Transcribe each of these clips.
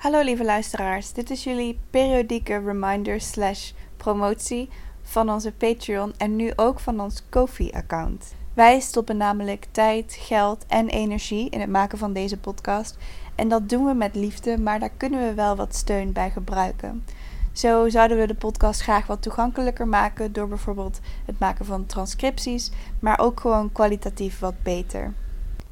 Hallo lieve luisteraars, dit is jullie periodieke reminder slash promotie van onze Patreon en nu ook van ons Kofi-account. Wij stoppen namelijk tijd, geld en energie in het maken van deze podcast en dat doen we met liefde, maar daar kunnen we wel wat steun bij gebruiken. Zo zouden we de podcast graag wat toegankelijker maken door bijvoorbeeld het maken van transcripties, maar ook gewoon kwalitatief wat beter.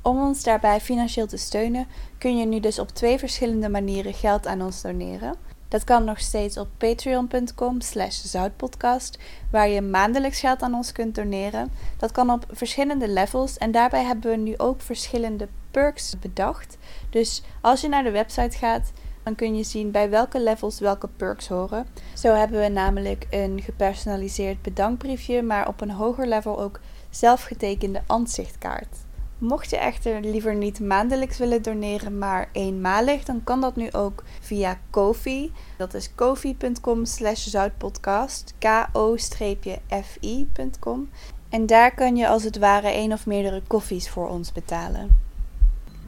Om ons daarbij financieel te steunen, kun je nu dus op twee verschillende manieren geld aan ons doneren. Dat kan nog steeds op patreon.com slash zoutpodcast, waar je maandelijks geld aan ons kunt doneren. Dat kan op verschillende levels en daarbij hebben we nu ook verschillende perks bedacht. Dus als je naar de website gaat, dan kun je zien bij welke levels welke perks horen. Zo hebben we namelijk een gepersonaliseerd bedankbriefje, maar op een hoger level ook zelfgetekende ansichtkaart. Mocht je echter liever niet maandelijks willen doneren, maar eenmalig, dan kan dat nu ook via Kofi. Dat is kofi.com slash zoutpodcast, ko-fi.com. En daar kan je als het ware één of meerdere koffies voor ons betalen.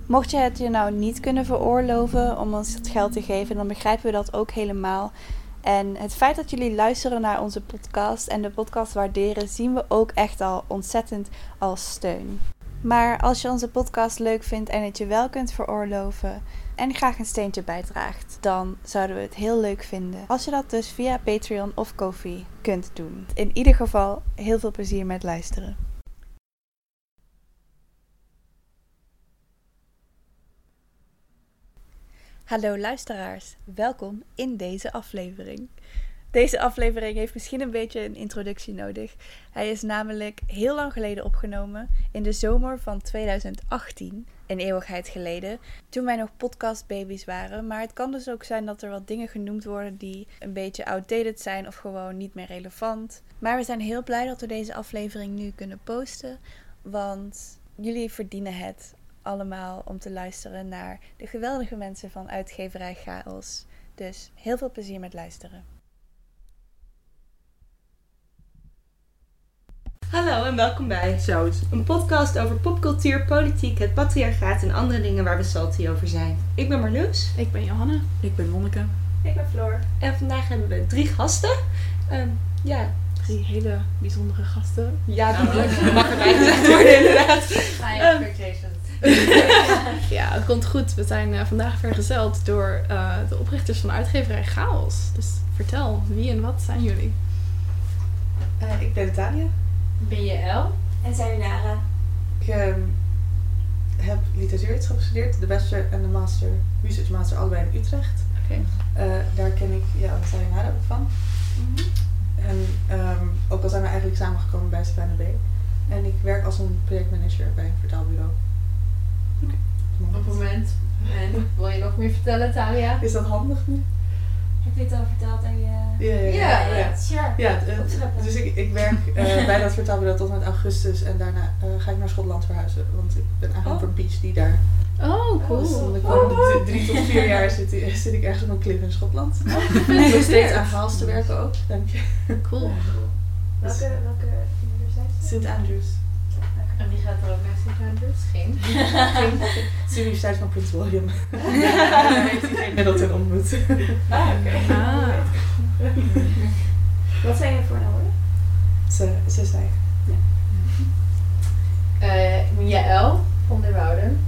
Mocht je het je nou niet kunnen veroorloven om ons het geld te geven, dan begrijpen we dat ook helemaal. En het feit dat jullie luisteren naar onze podcast en de podcast waarderen, zien we ook echt al ontzettend als steun. Maar als je onze podcast leuk vindt en het je wel kunt veroorloven en graag een steentje bijdraagt, dan zouden we het heel leuk vinden als je dat dus via Patreon of Kofi kunt doen. In ieder geval heel veel plezier met luisteren. Hallo luisteraars, welkom in deze aflevering. Deze aflevering heeft misschien een beetje een introductie nodig. Hij is namelijk heel lang geleden opgenomen, in de zomer van 2018, een eeuwigheid geleden, toen wij nog podcastbabies waren. Maar het kan dus ook zijn dat er wat dingen genoemd worden die een beetje outdated zijn of gewoon niet meer relevant. Maar we zijn heel blij dat we deze aflevering nu kunnen posten, want jullie verdienen het allemaal om te luisteren naar de geweldige mensen van uitgeverij Chaos. Dus heel veel plezier met luisteren. Hallo en welkom bij Zout, een podcast over popcultuur, politiek, het patriarchaat en andere dingen waar we salty over zijn. Ik ben Marloes. Ik ben Johanna. Ik ben Monneke. Ik ben Floor. En vandaag hebben we drie gasten. Ehm, ja. Drie hele bijzondere gasten. Ja, die oh. mag erbij gezegd worden inderdaad. High expectations. ja, het komt goed. We zijn uh, vandaag vergezeld door uh, de oprichters van de uitgeverij Chaos. Dus vertel, wie en wat zijn jullie? Uh, ik ben Natalia. Ben je El? En Sayonara. Ik ehm, heb literatuurwetenschap gestudeerd, de bachelor en de master, research master, allebei in Utrecht. Okay. daar ken ik ja, Sayonara ook van. Mm -hmm. En um, ook al zijn we eigenlijk samengekomen bij Savannah B. En ik werk als een projectmanager bij een vertaalbureau. Okay. Op het moment. En wil je nog meer vertellen, Talia? Is dat handig nu? Heb je het al verteld aan je... Ja, ja, ja. ja, ja. Sure. ja uh, dus ik, ik werk uh, bij dat vertaalbureau tot met augustus en daarna uh, ga ik naar Schotland verhuizen. Want ik ben eigenlijk oh. voor PhD daar. Oh, cool. Dus dan de komende oh, drie tot vier jaar zit, zit ik ergens op een klif in Schotland. Oh, nog steeds aan Haals te werken ook, dank je. Cool. Dus welke, welke universiteit? St. Andrews. En wie gaat er ook naar St. Andrews? Geen. Geen. Het is de universiteit van Prins William. heeft hij geen Middleton ontmoet. Ah, oké. Okay. Ah. Wat zijn je voornaamwoorden? Ze, ze zij. Ja. Uh, ik ben Jaël van der Wouden.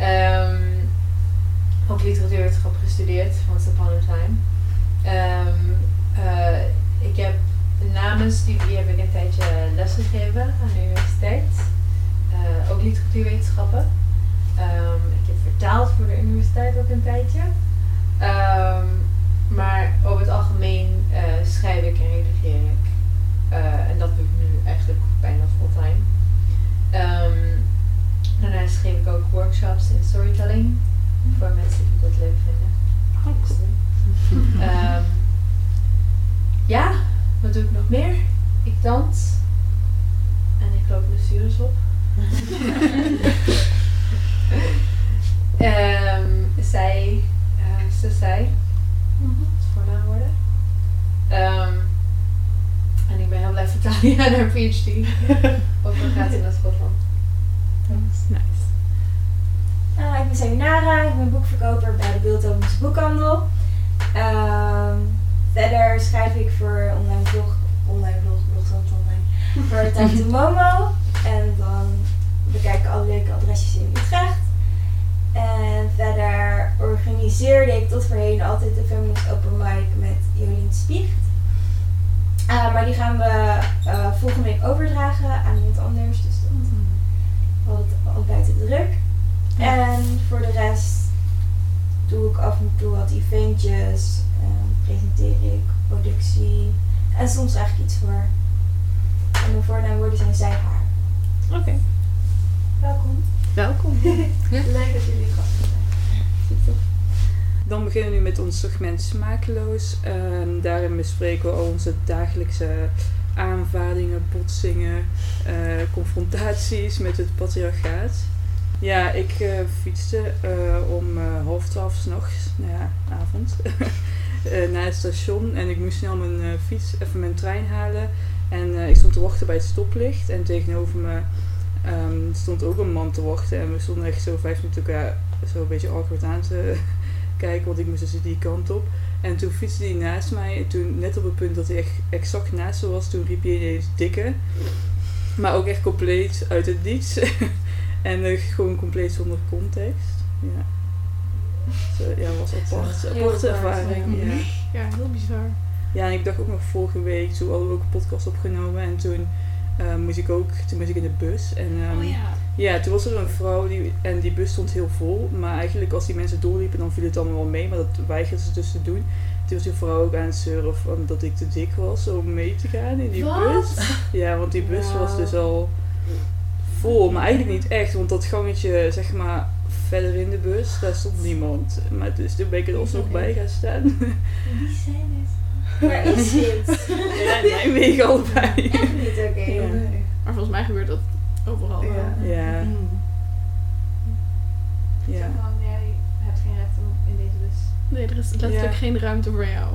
Um, ook literatuurwetenschap gestudeerd, upon a time. Um, uh, ik heb na mijn studie heb ik een tijdje lesgegeven aan de universiteit. Uh, ook literatuurwetenschappen. Um, ik heb vertaald voor de universiteit ook een tijdje. Um, maar over het algemeen uh, schrijf ik en redigeer ik. Uh, en dat doe ik nu eigenlijk bijna fulltime. Um, daarnaast geef ik ook workshops in storytelling. Voor mensen die dat leuk vinden. Oh, ja, wat doe ik nog meer? Ik dans. En ik loop blessures op. um, zij, uh, ze, zij. Mm -hmm. Dat is voornaamwoorden. Um, en ik ben heel blij vertalen aan haar PhD. Ook dan gaat ze naar Schotland. Nice. Uh, ik ben Sayonara, ik ben boekverkoper bij de Beeldhoven Haagse Boekhandel. Ehm, verder schrijf ik voor online vlog, online vlog, blog staat online, voor Time to Momo. En dan bekijk ik alle leuke adresjes in Utrecht. En verder organiseerde ik tot voorheen altijd de Feminist Open Mic met Jolien Spiecht. Eh, maar die gaan we eh, volgende week overdragen aan iemand anders. Dus dat valt al buiten druk. En voor de rest doe ik af en toe wat eventjes, eh, presenteer ik, productie en soms eigenlijk iets voor. En mijn voornaamwoorden zijn zij, haar. Oké, Welkom. welkom. Leuk dat jullie gasten zijn. Dan beginnen we nu met ons segment Smakeloos. Ehm, daarin bespreken we al onze dagelijkse aanvaringen, botsingen, eh, confrontaties met het patriarchaat. Ja, ik eh, fietste eh, om eh, half twaalf s'nachts, nou ja, avond, eh, naar het station. En ik moest snel mijn eh, fiets, even mijn trein halen. En eh, ik stond te wachten bij het stoplicht. En tegenover me ehm, stond ook een man te wachten. En we stonden echt zo vijf minuten elkaar zo een beetje awkward aan te kijken, want ik moest dus die kant op. En toen fietste hij naast mij. En toen, net op het punt dat hij echt exact naast me was, toen riep hij ineens dikke. Maar ook echt compleet uit het niets. en eh, gewoon compleet zonder context. Ja. Ja, was apart. Aparte apart, ervaring. Ja. Ja, heel bizar. Ja, en ik dacht ook nog vorige week, toen hadden we ook een podcast opgenomen. En toen eh, moest ik ook, toen moest ik in de bus. En, ehm, Oh ja. ja, toen was er een vrouw die, en die bus stond heel vol. Maar eigenlijk als die mensen doorliepen, dan viel het allemaal wel mee. Maar dat weigerden ze dus te doen. Toen was die vrouw ook aan het zeuren van dat ik te dik was om mee te gaan in die bus. Ja, want die bus was dus al vol. Maar eigenlijk niet echt, want dat gangetje, zeg maar, verder in de bus, daar stond niemand. Maar dus toen ben ik er alsnog bij gaan staan. Wie zijn het? Waar is dit? Ja, Nijmegen allebei. Echt niet oké. Ja. Nee. Maar volgens mij gebeurt dat overal wel. Ja. Ja, Mm. ja. jij hebt geen recht om in deze bus. Nee, er is letterlijk Ja. geen ruimte voor jou.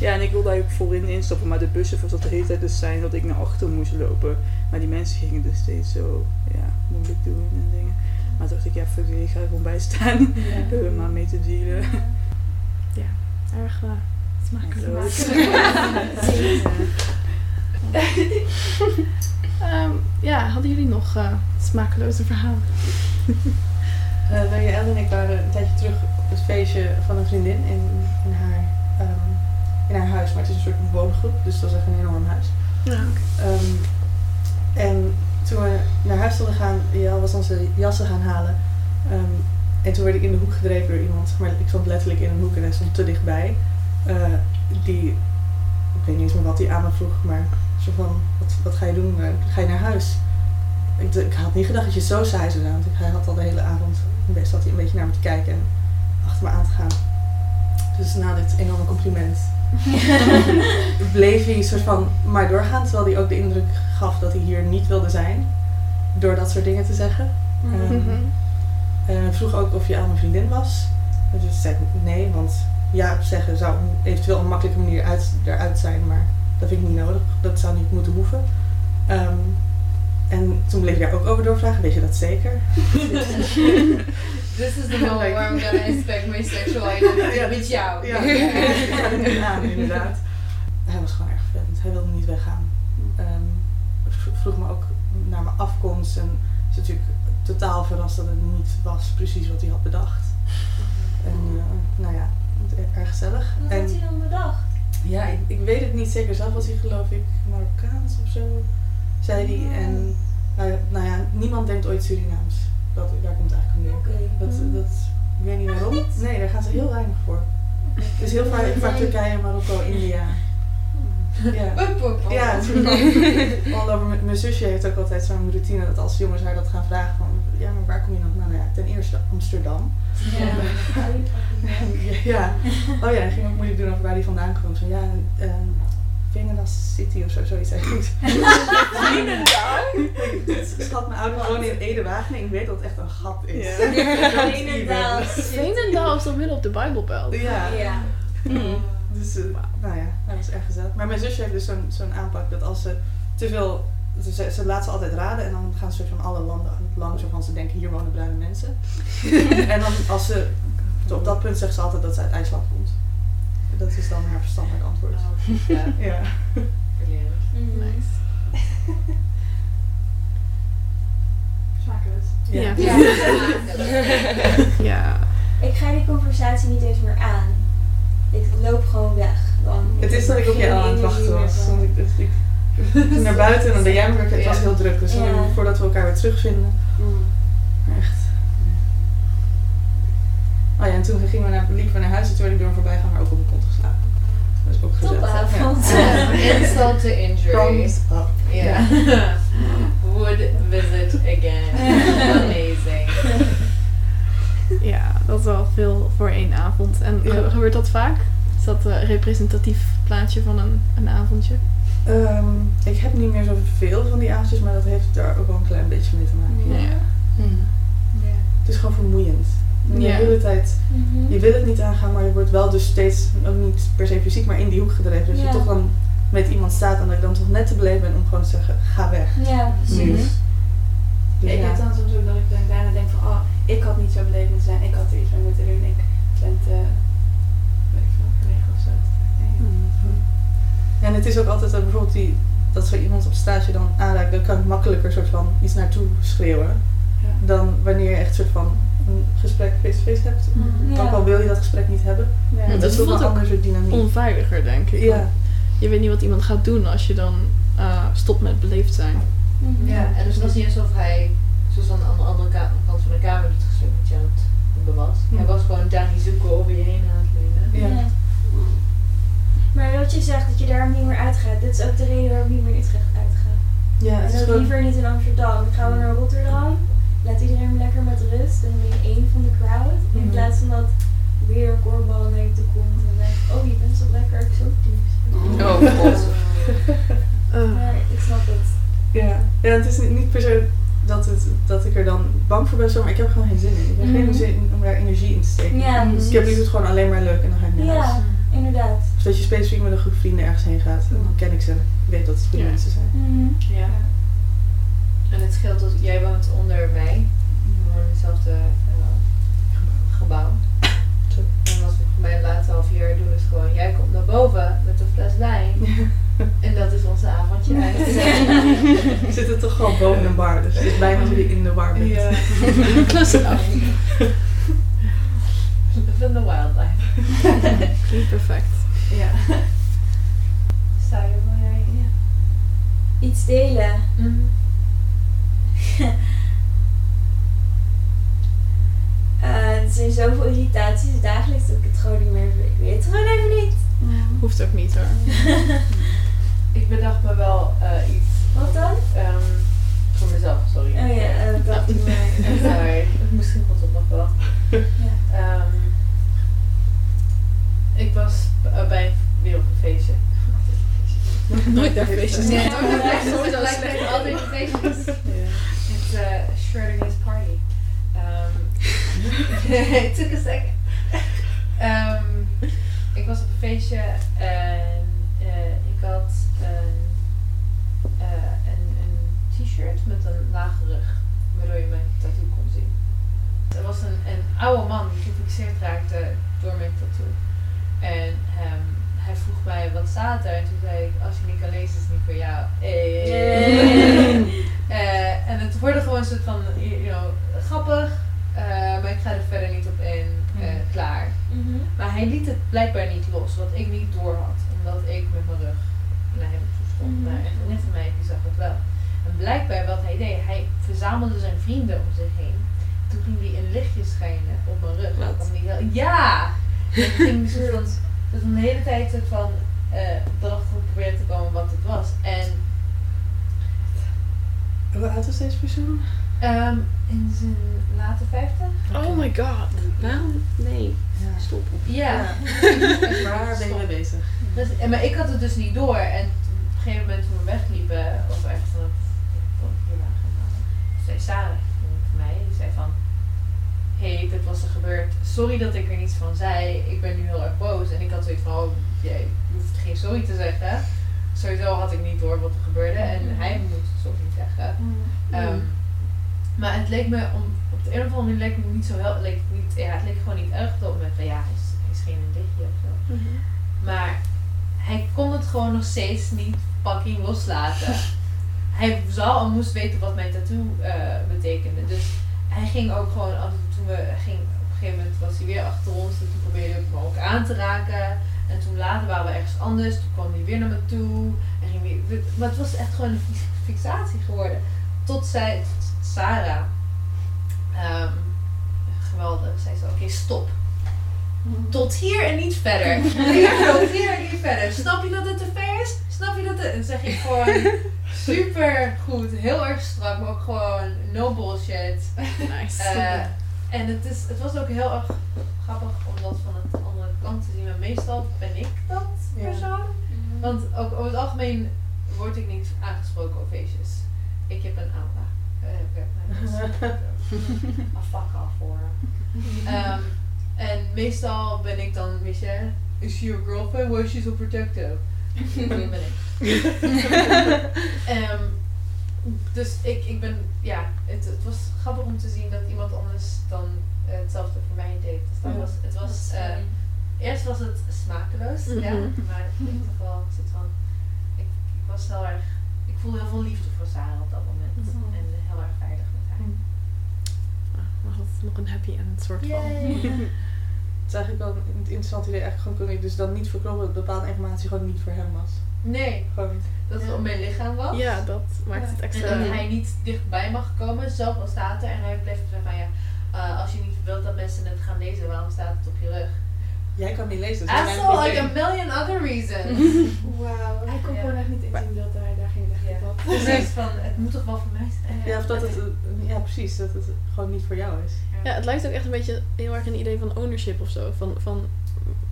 Ja, en ik wilde eigenlijk voorin instappen, maar de buschauffeur zat de hele tijd dus zijn dat ik naar achter moest lopen. Maar die mensen gingen dus steeds zo ja, moeilijk doen en dingen. Maar toen dacht ik, ja, fuck it, ik ga er gewoon bij staan. Ja. Maar mee te dealen. Erg uh, smakeloos. Ehm, ja, hadden jullie nog eh, smakeloze verhalen? Eh, nou ja, Elle en ik waren een tijdje terug op het feestje van een vriendin in, in, haar, ehm, in haar huis. Maar het is een soort woongroep, dus dat is echt een enorm huis. Ja. Ehm, en toen we naar huis wilden gaan, Jel was onze jassen gaan halen. Ehm, en toen werd ik in de hoek gedreven door iemand. Maar ik stond letterlijk in een hoek en hij stond te dichtbij. Eh, die, ik weet niet eens meer wat hij aan me vroeg, maar zo van, wat, wat ga je doen? Eh, ga je naar huis? Ik, ik had niet gedacht dat je zo saai zou zijn, want hij had al de hele avond, best zat hij een beetje naar me te kijken en achter me aan te gaan. Dus na dit enorme compliment bleef hij soort van maar doorgaan, terwijl hij ook de indruk gaf dat hij hier niet wilde zijn. Door dat soort dingen te zeggen. En vroeg ook of je aan mijn vriendin was. Dus zei ik nee, want ja zeggen zou eventueel een makkelijke manier uit, eruit zijn, maar dat vind ik niet nodig. Dat zou niet moeten hoeven. Ehm, en toen bleef hij daar ook over doorvragen, weet je dat zeker? This is the moment where I'm gonna inspect my sexual identity Ja, with jou. Ja, ja, inderdaad. Hij was gewoon erg vervelend. Hij wilde niet weggaan. V- vroeg me ook naar mijn afkomst en is natuurlijk totaal verrast dat het niet was precies wat hij had bedacht. En eh, nou ja, erg gezellig. Wat En had hij dan bedacht? ja, ik, ik weet het niet zeker. Zelf was hij geloof ik Marokkaans of zo, zei hij. En nou, ja, nou ja, niemand denkt ooit Surinaams. Dat, daar komt eigenlijk neer. Oké. Dat, dat, ik weet niet waarom. Nee, daar gaan ze heel weinig voor. Het is heel vaak, vaak Turkije, Marokko, India. Ja. Up. Ja, all over. Mijn- Mijn zusje heeft ook altijd zo'n routine dat als jongens haar dat gaan vragen van, ja, maar waar kom je dan? Nou ja, ten eerste Amsterdam. Ja. ja. Oh ja, hij ging ook moeilijk doen over waar hij vandaan kwam. Zo ja, ehm Venendaal City of zo, zoiets zei hij goed. Schat, mijn ouders wonen in Ede Wageningen. Ik weet dat het echt een gat is. Ja. Veenendaal. Veenendaal is dan midden op de Bijbelbelt. Ja. Ja. Mm. Dus, eh, nou ja, dat was erg gezellig. Maar mijn zusje heeft dus zo'n zo'n aanpak dat als ze te veel... Ze, ze laat ze altijd raden en dan gaan ze van alle landen langs waarvan ze denken hier wonen bruine mensen. en dan als ze Op dat punt zegt ze altijd dat ze uit IJsland komt. Dat is dan haar verstandig antwoord. Oh, ja, Ja. Mhm. Nice. Smakeloos. Ja. Ja. Ja. Ik ga die conversatie niet eens meer aan. Ik loop gewoon weg. Dan Het is dat ik op je aan het energie wachten was. ik, ik, naar buiten en dan deed jij me weer- Het was heel druk, dus dan, voordat we elkaar weer terugvinden. Maar echt. Oh ja, en toen gingen we naar, liepen we naar huis en toen werd ik door een voorbijganger ook op mijn kont geslagen. Dat is ook gezellig. Ja. Insult to injury. Thumbs up. Ja. Would visit again. Amazing. Ja, dat is wel veel voor één avond. En Ja. gebeurt dat vaak? Is dat een representatief plaatje van een, een avondje? Ehm, ik heb niet meer zoveel van die avondjes, maar dat heeft daar ook wel een klein beetje mee te maken. Ja. Ja. Het is gewoon vermoeiend. En De hele tijd, Mhm. je wil het niet aangaan, maar je wordt wel dus steeds, ook niet per se fysiek, maar in die hoek gedreven. Dus Ja. je toch dan met iemand staat en dat ik dan toch net te beleven ben om gewoon te zeggen, ga weg. Ja, precies. Dus ik ja. heb dan soms ook dat ik dan daarna denk van, oh, ik had niet zo beleefd moeten zijn, ik had er iets mee moeten doen, ik ben te, en het is ook altijd dat bijvoorbeeld die, dat zo iemand op stage dan aanraakt, dan kan ik makkelijker soort van iets naartoe schreeuwen. Ja. Dan wanneer je echt soort van een gesprek face-to-face hebt. Ja. Ook al wil je dat gesprek niet hebben. Ja. Dat, dat is ook voelt een ook ander soort dynamiek. Onveiliger, denk ik. Ja. Je weet niet wat iemand gaat doen als je dan eh, stopt met beleefd zijn. Mhm. Ja, en het was niet alsof hij, zoals aan de andere- andere ka- kant van de kamer, het gesprek met je aan het hebben was. Hm. Hij was gewoon Danny zoeken over je heen aan het leunen. Ja. Ja. Maar wat je zegt, dat je daar niet meer uitgaat, dit is ook de reden waarom ik niet meer in Utrecht uitga. Ja, het En is ook gewoon... liever niet in Amsterdam. Ik ga wel naar Rotterdam, laat iedereen lekker met rust en dan ben je één van de crowd. In Mhm. plaats van dat weer korfballen naar je toe komt en dan denk ik, oh je bent zo lekker exotisch. Oh god. Eh, Maar ik snap het. Ja. ja, het is niet, niet per se dat, het, dat ik er dan bang voor ben, zo, maar ik heb er gewoon geen zin in. Ik heb Mhm. geen zin om daar energie in te steken. Ja, Dus ik heb liever het gewoon alleen maar leuk en dan ga ik naar huis. Inderdaad. Of dat je specifiek met een groep vrienden ergens heen gaat en dan ken ik ze. Ik weet dat het goede Ja. mensen zijn. Mhm. Ja. En het scheelt dat jij woont onder mij. We wonen in hetzelfde eh, gebouw. En wat we voor mij de laatste half jaar doen is gewoon, jij komt naar boven met een fles wijn. En dat is onze avondje uit. We zitten toch gewoon boven een bar, dus het is bijna je in de bar bent. Ja. Live in the wildlife. Klinkt perfect. Ja. Sta je? Ja. Iets delen. Mhm. Eh, er zijn zoveel irritaties dagelijks dat ik het gewoon niet meer weet. Ik weet het gewoon even niet. Hoeft ook niet hoor. Ik bedacht me wel eh, iets. Wat dan? ehm, voor mezelf, sorry. Oh ja, eh, dat doe maar. Sorry, misschien komt het nog wel. Ja. Ehm, ik was eh, bij weer op een feestje. Nooit naar feestjes. Nee. Sowieso lijkt altijd feestjes. It's uh, Schrodinger's party. Um, it took a second. Ehm, ik was op een feestje en eh, ik had een, eh, een, een t-shirt met een lage rug, waardoor je mijn tattoo. Er was een, een oude man die gefixeerd raakte door mijn tattoo. En ehm, hij vroeg mij wat staat er en toen zei ik, als je niet kan lezen is het niet voor jou. Eh, en het wordt gewoon een soort van, you know, grappig, eh, maar ik ga er verder niet op in, eh, Mhm. klaar. Mhm. Maar hij liet het blijkbaar niet los, wat ik niet door had, omdat ik met mijn rug naar hem toe stond. Mhm. Maar een net van mij die zag het wel. En blijkbaar wat hij deed, hij verzamelde zijn vrienden om zich heen. Toen ging hij een lichtje schijnen op mijn rug. Wat? Die wel- ja! En toen ging soort van, dus een hele tijd soort van eh erachter proberen te komen wat het was. En Hoe oud is deze persoon? ehm, in zijn late vijftig? Oh my god. Waarom? Nee. Ja. Stop. Ja. Waar ben je mee bezig? Dus, en, maar ik had het dus niet door. En op een gegeven moment toen we wegliepen, of echt van van hier waren gaan halen, zei Sarah een van mij, die zei van, hé, hey, dit was er gebeurd. Sorry dat ik er niets van zei. Ik ben nu heel erg boos. En ik had zoiets van, oh, jij hoeft geen sorry te zeggen. Sowieso had ik niet door wat er gebeurde. En hij moet sorry zeggen. Ehm, Maar het leek me, om, op de een of andere manier leek me niet zo heel, leek niet, ja, het leek gewoon niet erg op moment. van, Ja, hij is, hij is geen dichtje of zo. Maar hij kon het gewoon nog steeds niet fucking loslaten. hij zou al moest weten wat mijn tattoo eh, betekende. Dus hij ging ook gewoon, af, toen we ging, op een gegeven moment was hij weer achter ons. En toen probeerde ik hem ook aan te raken. En toen later waren we ergens anders. Toen kwam hij weer naar me toe. En ging weer, maar het was echt gewoon een fix- fixatie geworden. Tot zij, tot Sarah, ehm, geweldig, zei ze, oké stop. Tot hier en niet verder. Tot hier en niet verder. Snap je dat het te ver is? Snap je dat het... En dan zeg ik gewoon super goed, heel erg strak, maar ook gewoon no bullshit. Nice. Eh, en het, is, het was ook heel erg grappig om dat van de andere kant te zien. Maar meestal ben ik dat Ja. persoon. Want ook over het algemeen word ik niet aangesproken op feestjes. Ik heb een aura. Eh, ik heb mijn fuck off hoor. En meestal ben ik dan, weet je, is she your girlfriend? Why is she so protective? Dat ben ik. Ehm, dus ik, ik ben, ja, het, het was grappig om te zien dat iemand anders dan eh, hetzelfde voor mij deed. Dus dat Ja. was, het was, eh, eerst was het smakeloos, ja, Mhm. maar ik toch wel, ik zit van, ik, ik was heel erg, ik voelde heel veel liefde voor Sarah op dat moment. Mhm. En heel erg veilig met haar. Ah, was het nog een happy end soort van. Het is eigenlijk wel een interessant idee. Eigenlijk gewoon kon ik dus dan niet verkloppen dat bepaalde informatie gewoon niet voor hem was. Nee, Gewoon, dat het Ja. op mijn lichaam was. Ja, dat maakt het En extra. dat hij niet dichtbij mag komen, zelf al staat er. En hij bleef zeggen van ja, eh, als je niet wilt dat mensen het gaan lezen, waarom staat het op je rug? jij kan niet lezen, dat is mijn Asshole, like a million other reasons. Wauw. Hij kon Ja. gewoon echt niet inzien dat hij daar geen recht Ja. op had. Precies, van het moet toch wel voor mij zijn. Ja, of dat het, ja, precies, dat het gewoon niet voor jou is. Ja, het lijkt ook echt een beetje heel erg een idee van ownership of zo. Van, van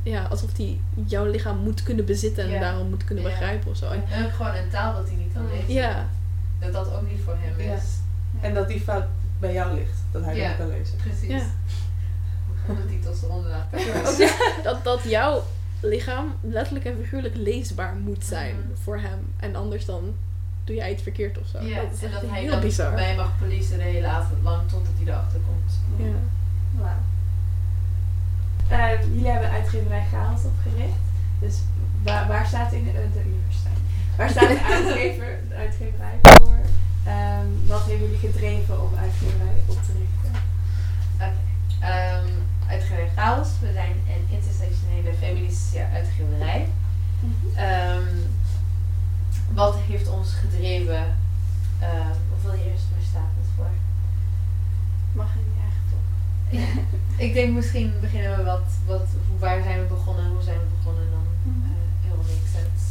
ja, alsof hij jouw lichaam moet kunnen bezitten en Ja. daarom moet kunnen Ja. begrijpen of zo. En, En ook gewoon een taal dat hij niet kan lezen. ja, Dat dat ook niet voor hem Ja. is. En dat die fout bij jou ligt, dat hij Ja. dat niet kan lezen. Precies. Ja. Ondertitels eronder laten. dat, dat jouw lichaam letterlijk en figuurlijk leesbaar moet zijn Mhm. voor hem. En anders dan doe jij het verkeerd of zo. Ja, dat is en dat hij heel dan bizar. mij mag policen de hele avond lang totdat hij erachter komt. Ja. Wauw. Eh, jullie hebben uitgeverij Chaos opgericht. Dus waar, waar staat in de, eh, de universiteit? Waar staat de, uitgever, de uitgeverij voor? Ehm, wat heeft jullie gedreven om uitgeverij op te richten? Oké. Ehm, uitgeverij Chaos. We zijn een intersectionele feministische uitgeverij. Ehm, wat heeft ons gedreven? Ehm of wil je eerst, waar staat het voor? Mag je niet eigen top? Ik denk misschien beginnen we wat, wat hoe, waar zijn we begonnen, hoe zijn we begonnen dan eh heel makes sense.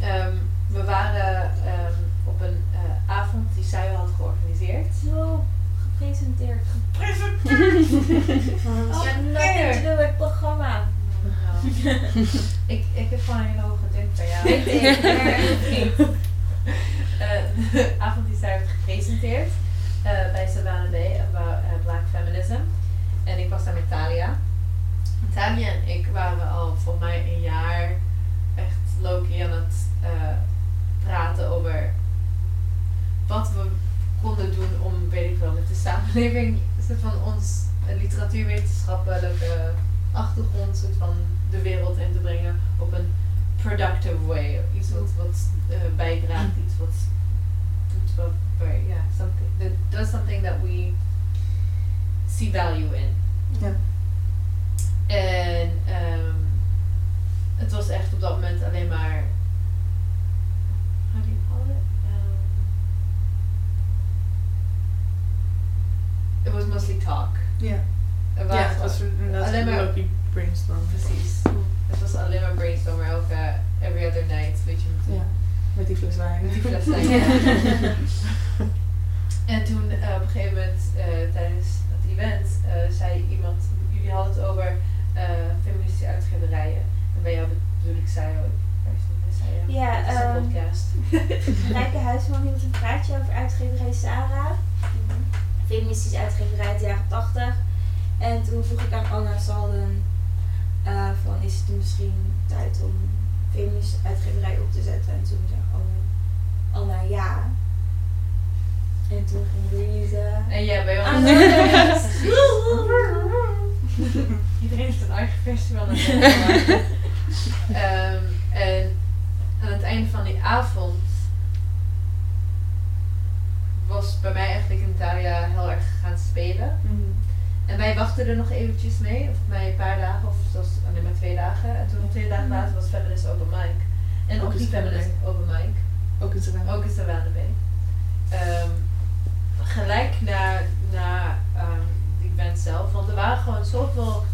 Ehm, we waren ehm, op een eh, avond die zij had georganiseerd. Zo gepresenteerd. Oh, to do met het programma. Ik, ik heb gewoon een hele hoge druk bij jou. Ik, niet. Eh, de avond die zij heeft gepresenteerd eh, bij Savannah Bay about eh, Black Feminism. En ik was daar met Talia. Talia en ik waren al voor mij een jaar echt low-key aan het praten over wat we konden doen om, weet ik wel, met de samenleving, soort van ons literatuurwetenschappelijke achtergrond, soort van de wereld in te brengen op een productive way. Iets wat, wat eh, bijdraagt, iets wat doet wat, ja, something, that does something that we see value in. Ja. En ehm, het was echt op dat moment alleen maar, how do you call it? Um, it was mostly talk. Ja, Er ja het was alleen maar- een Loki brainstorm. Precies. Het was alleen maar brainstormen elke, every other night, weet je. met- Ja, met die fles wijn. Met die fles wijn, ja. En toen eh, op een gegeven moment eh, tijdens het event eh, zei iemand, jullie hadden het over eh, feministische uitgeverijen. En bij jou bedoel ik zij ook. Ja. Ja, Het is een ehm, podcast. Rijke Huisman hield een praatje over uitgeverij Sarah. Feministische uitgeverij uit de jaren 80. En toen vroeg ik aan Anna Salden is het misschien tijd om feministische uitgeverij op te zetten? En toen zei Anna, Anna ja. En toen ging Louisa. En jij bij ons. Iedereen heeft een eigen versie van het programma. Ehm, En aan het einde van die avond was bij mij eigenlijk Natalia heel erg gaan spelen. En wij wachten er nog eventjes mee, of volgens mij een paar dagen, Feminist Open Mic. En Ook ook die Feminist Open Mic, Ook in Savannah. ook in Savannah Bay. Ehm, gelijk na, na ehm, die event zelf, want er waren gewoon zoveel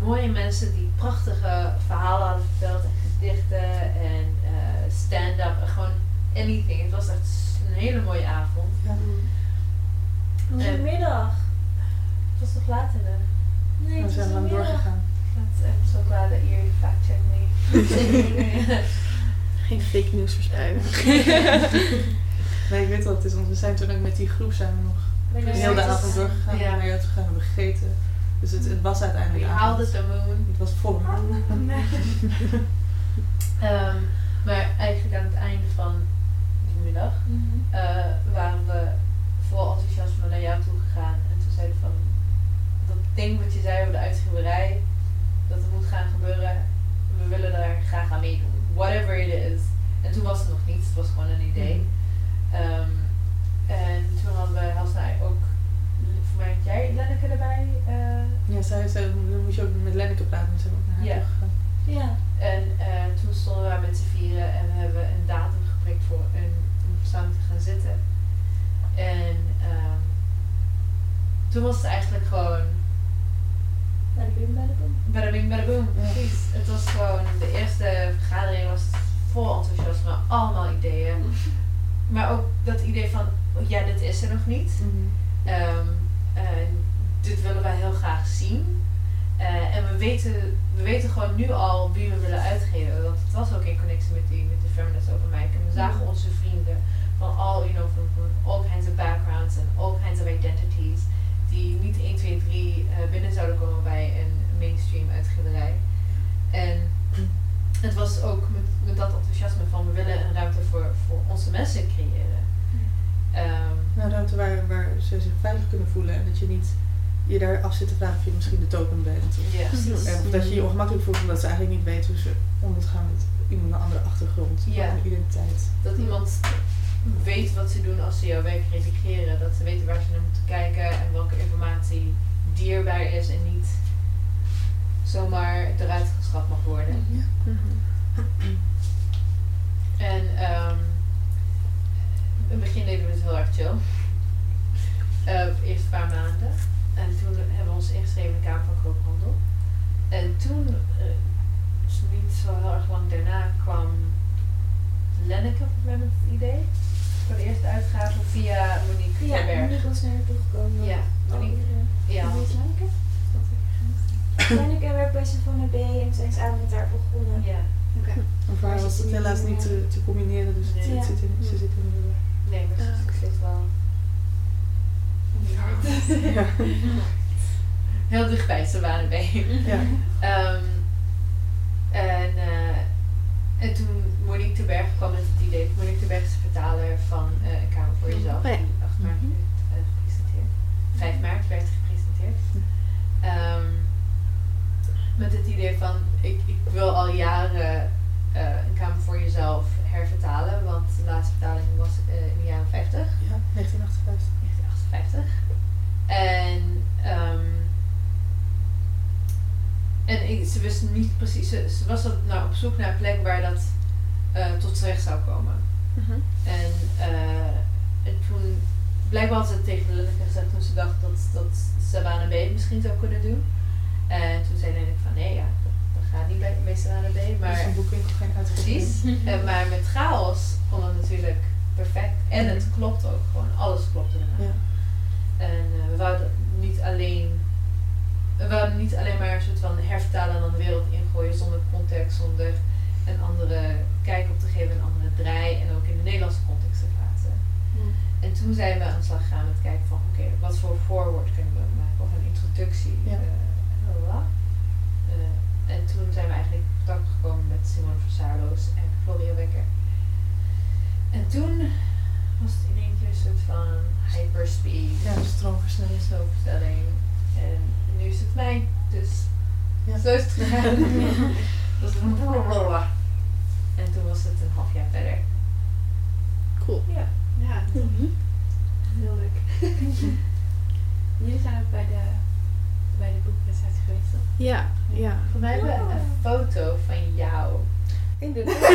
mooie mensen die prachtige verhalen hadden verteld en gedichten en eh, stand-up en gewoon anything. Het was echt een hele mooie avond. Ja. Woensdagmiddag. Het was toch laat in de Nee, We het was zijn een lang middag. doorgegaan. Dat ik zo glad dat jullie fact check me. Geen fake nieuws verspreiden. Nee, ik weet wat het is, want we zijn toen ook met die groep zijn we nog de hele nergens- avond doorgegaan. Ja. Naar jou toe gegaan, hebben gegeten. Dus het, het was We uiteindelijk haalden avond. de moon. Het was vol. Ehm, maar eigenlijk aan het einde van die middag Mhm. eh, waren we vol enthousiasme naar jou toe gegaan. En toen zeiden van, dat ding wat je zei over de uitgeverij, dat het moet gaan gebeuren, we willen daar graag aan meedoen. Whatever it is. En toen was het nog niets, het was gewoon een idee. Ehm, en toen hadden we heel snel ook, voor mij had jij Lenneke erbij. eh, Ja, zij zei, dan moet je ook met Lenneke praten, we ook naar haar Ja. Ja. En eh, toen stonden we daar met z'n vieren en we hebben een datum geprikt voor een, om samen te gaan zitten. En ehm, toen was het eigenlijk gewoon bim, bij de bim. bada bing bada boom. Ja. Precies. Het was gewoon, de eerste vergadering was vol enthousiasme, allemaal ideeën. Maar ook dat idee van, ja, dit is er nog niet. Ehm, en dit willen wij heel graag zien. Eh, en we weten, we weten gewoon nu al wie we willen uitgeven. Want het was ook in connectie met die, met de Feminist Open Mic. En we zagen onze vrienden van all, you know, from all kinds of backgrounds and all kinds of identities. Die niet 1, 2, 3 je daar af zit te vragen of je misschien de token bent. Of, ja, precies. en of dat je je ongemakkelijk voelt omdat ze eigenlijk niet weten hoe ze om moet gaan met iemand een andere achtergrond, Ja. een andere identiteit. Dat iemand weet wat ze doen als ze jouw werk redigeren. Dat ze weten waar ze naar moeten kijken en welke informatie dierbaar is en niet zomaar eruit geschrapt mag worden. En ehm, in het begin deden we het heel erg chill. Eh, eerst een paar maanden. En toen hebben we ons ingeschreven in de Kamer van Koophandel. En toen, eh, niet zo heel erg lang daarna, kwam Lenneke met het idee. Voor de eerste uitgave via Monique Ja. Monique was naar haar toe gekomen. Ja, Monique. Ja. Is Lenneke? Lenneke werkt bij Savannah B en zijn samen met haar begonnen. Ja. En voor haar was het helaas niet te, te combineren, dus het zit in, ze zit in de Nee, maar het zit wel Ja. heel dichtbij Savannah Bay. Ja. Ehm, en, eh, en toen Monique de Berg kwam met het idee. Monique de Berg is de vertaler van eh, Een Kamer voor Jezelf. Oh. Die 8 maart Mhm. werd eh, gepresenteerd. 5 maart werd gepresenteerd. Ehm, met het idee van, ik, ik wil al jaren eh, Een Kamer voor Jezelf hervertalen. Want de laatste vertaling was eh, in de jaren 50. ja, 1958. 1958. En, ehm, en ik, ze wist niet precies, ze, ze was op, nou, op zoek naar een plek waar dat eh, tot z'n recht zou komen. En, eh, en toen, blijkbaar had ze het tegen Lenneke gezegd toen ze dacht dat, dat Savannah B misschien zou kunnen doen. En toen zei Lenneke van nee, ja, dat, dat gaat niet bij, bij Savannah B. Maar, Maar dus een boekwinkel geen. Precies. Eh, maar met chaos kon het natuurlijk perfect. En het klopt ook gewoon. Alles klopte ernaar. Ja. En eh, we wouden niet alleen. We wouden niet alleen maar een soort van hervertalen en dan de wereld ingooien zonder context, zonder een andere kijk op te geven, een andere draai en ook in de Nederlandse context te plaatsen. En toen zijn we aan de slag gegaan met kijken van oké, wat voor forward kunnen we maken of een introductie. Ja. eh. Eh, en toen zijn we eigenlijk in contact gekomen met Simone van Saarloos en Gloria Wekker. En toen was het in één keer een soort van personalistenopstelling. En nu is het mij, dus Ja. zo is het gegaan. Dat was een blablabla. En toen was het een half jaar verder. Cool. Ja, ja. Heel leuk. Jullie zijn ook bij de, bij de boekpresentatie geweest, toch? Ja, ja. Voor mij hebben we een foto van jou. Inderdaad.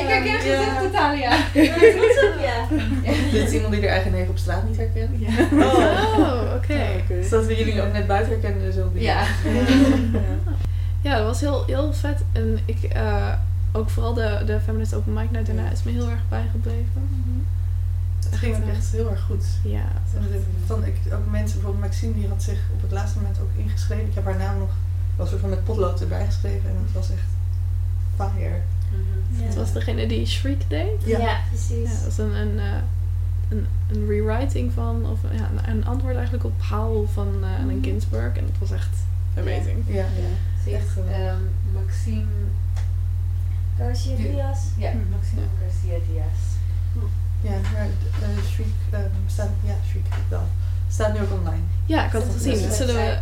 Ik herken het echt totaal, ja. Ja. Dit is iemand die er eigen neef op straat niet herkent. Oh, oké. Dus dat we jullie ook net buiten herkennen, zo weer. Ja. Ja, dat was heel, heel vet. En ik, eh, ook vooral de, de Feminist Open Mic Night daarna is me heel erg bijgebleven. Het ging ook echt heel erg goed. Ja, Dan, ik, ook mensen, bijvoorbeeld Maxime, die had zich op het laatste moment ook ingeschreven. Ik heb haar naam nog wel soort van met potlood erbij geschreven en het was echt fire. Het was degene die Shriek deed. Ja. Ja, precies. Ja, dat was een, een, eh, een, een rewriting van, of ja, een, een antwoord eigenlijk op Howl van eh Allen Ginsberg. En het was echt amazing. Ja, ja. Je, Echt ehm, Maxime, Garcia Diaz. ja, Hm. Maxime Garcia Diaz. Ja, maar uh, Shriek ehm, staat, ja, Shriek wel. Staat nu ook online. Ja, ik had het Dat gezien. Dat zullen we,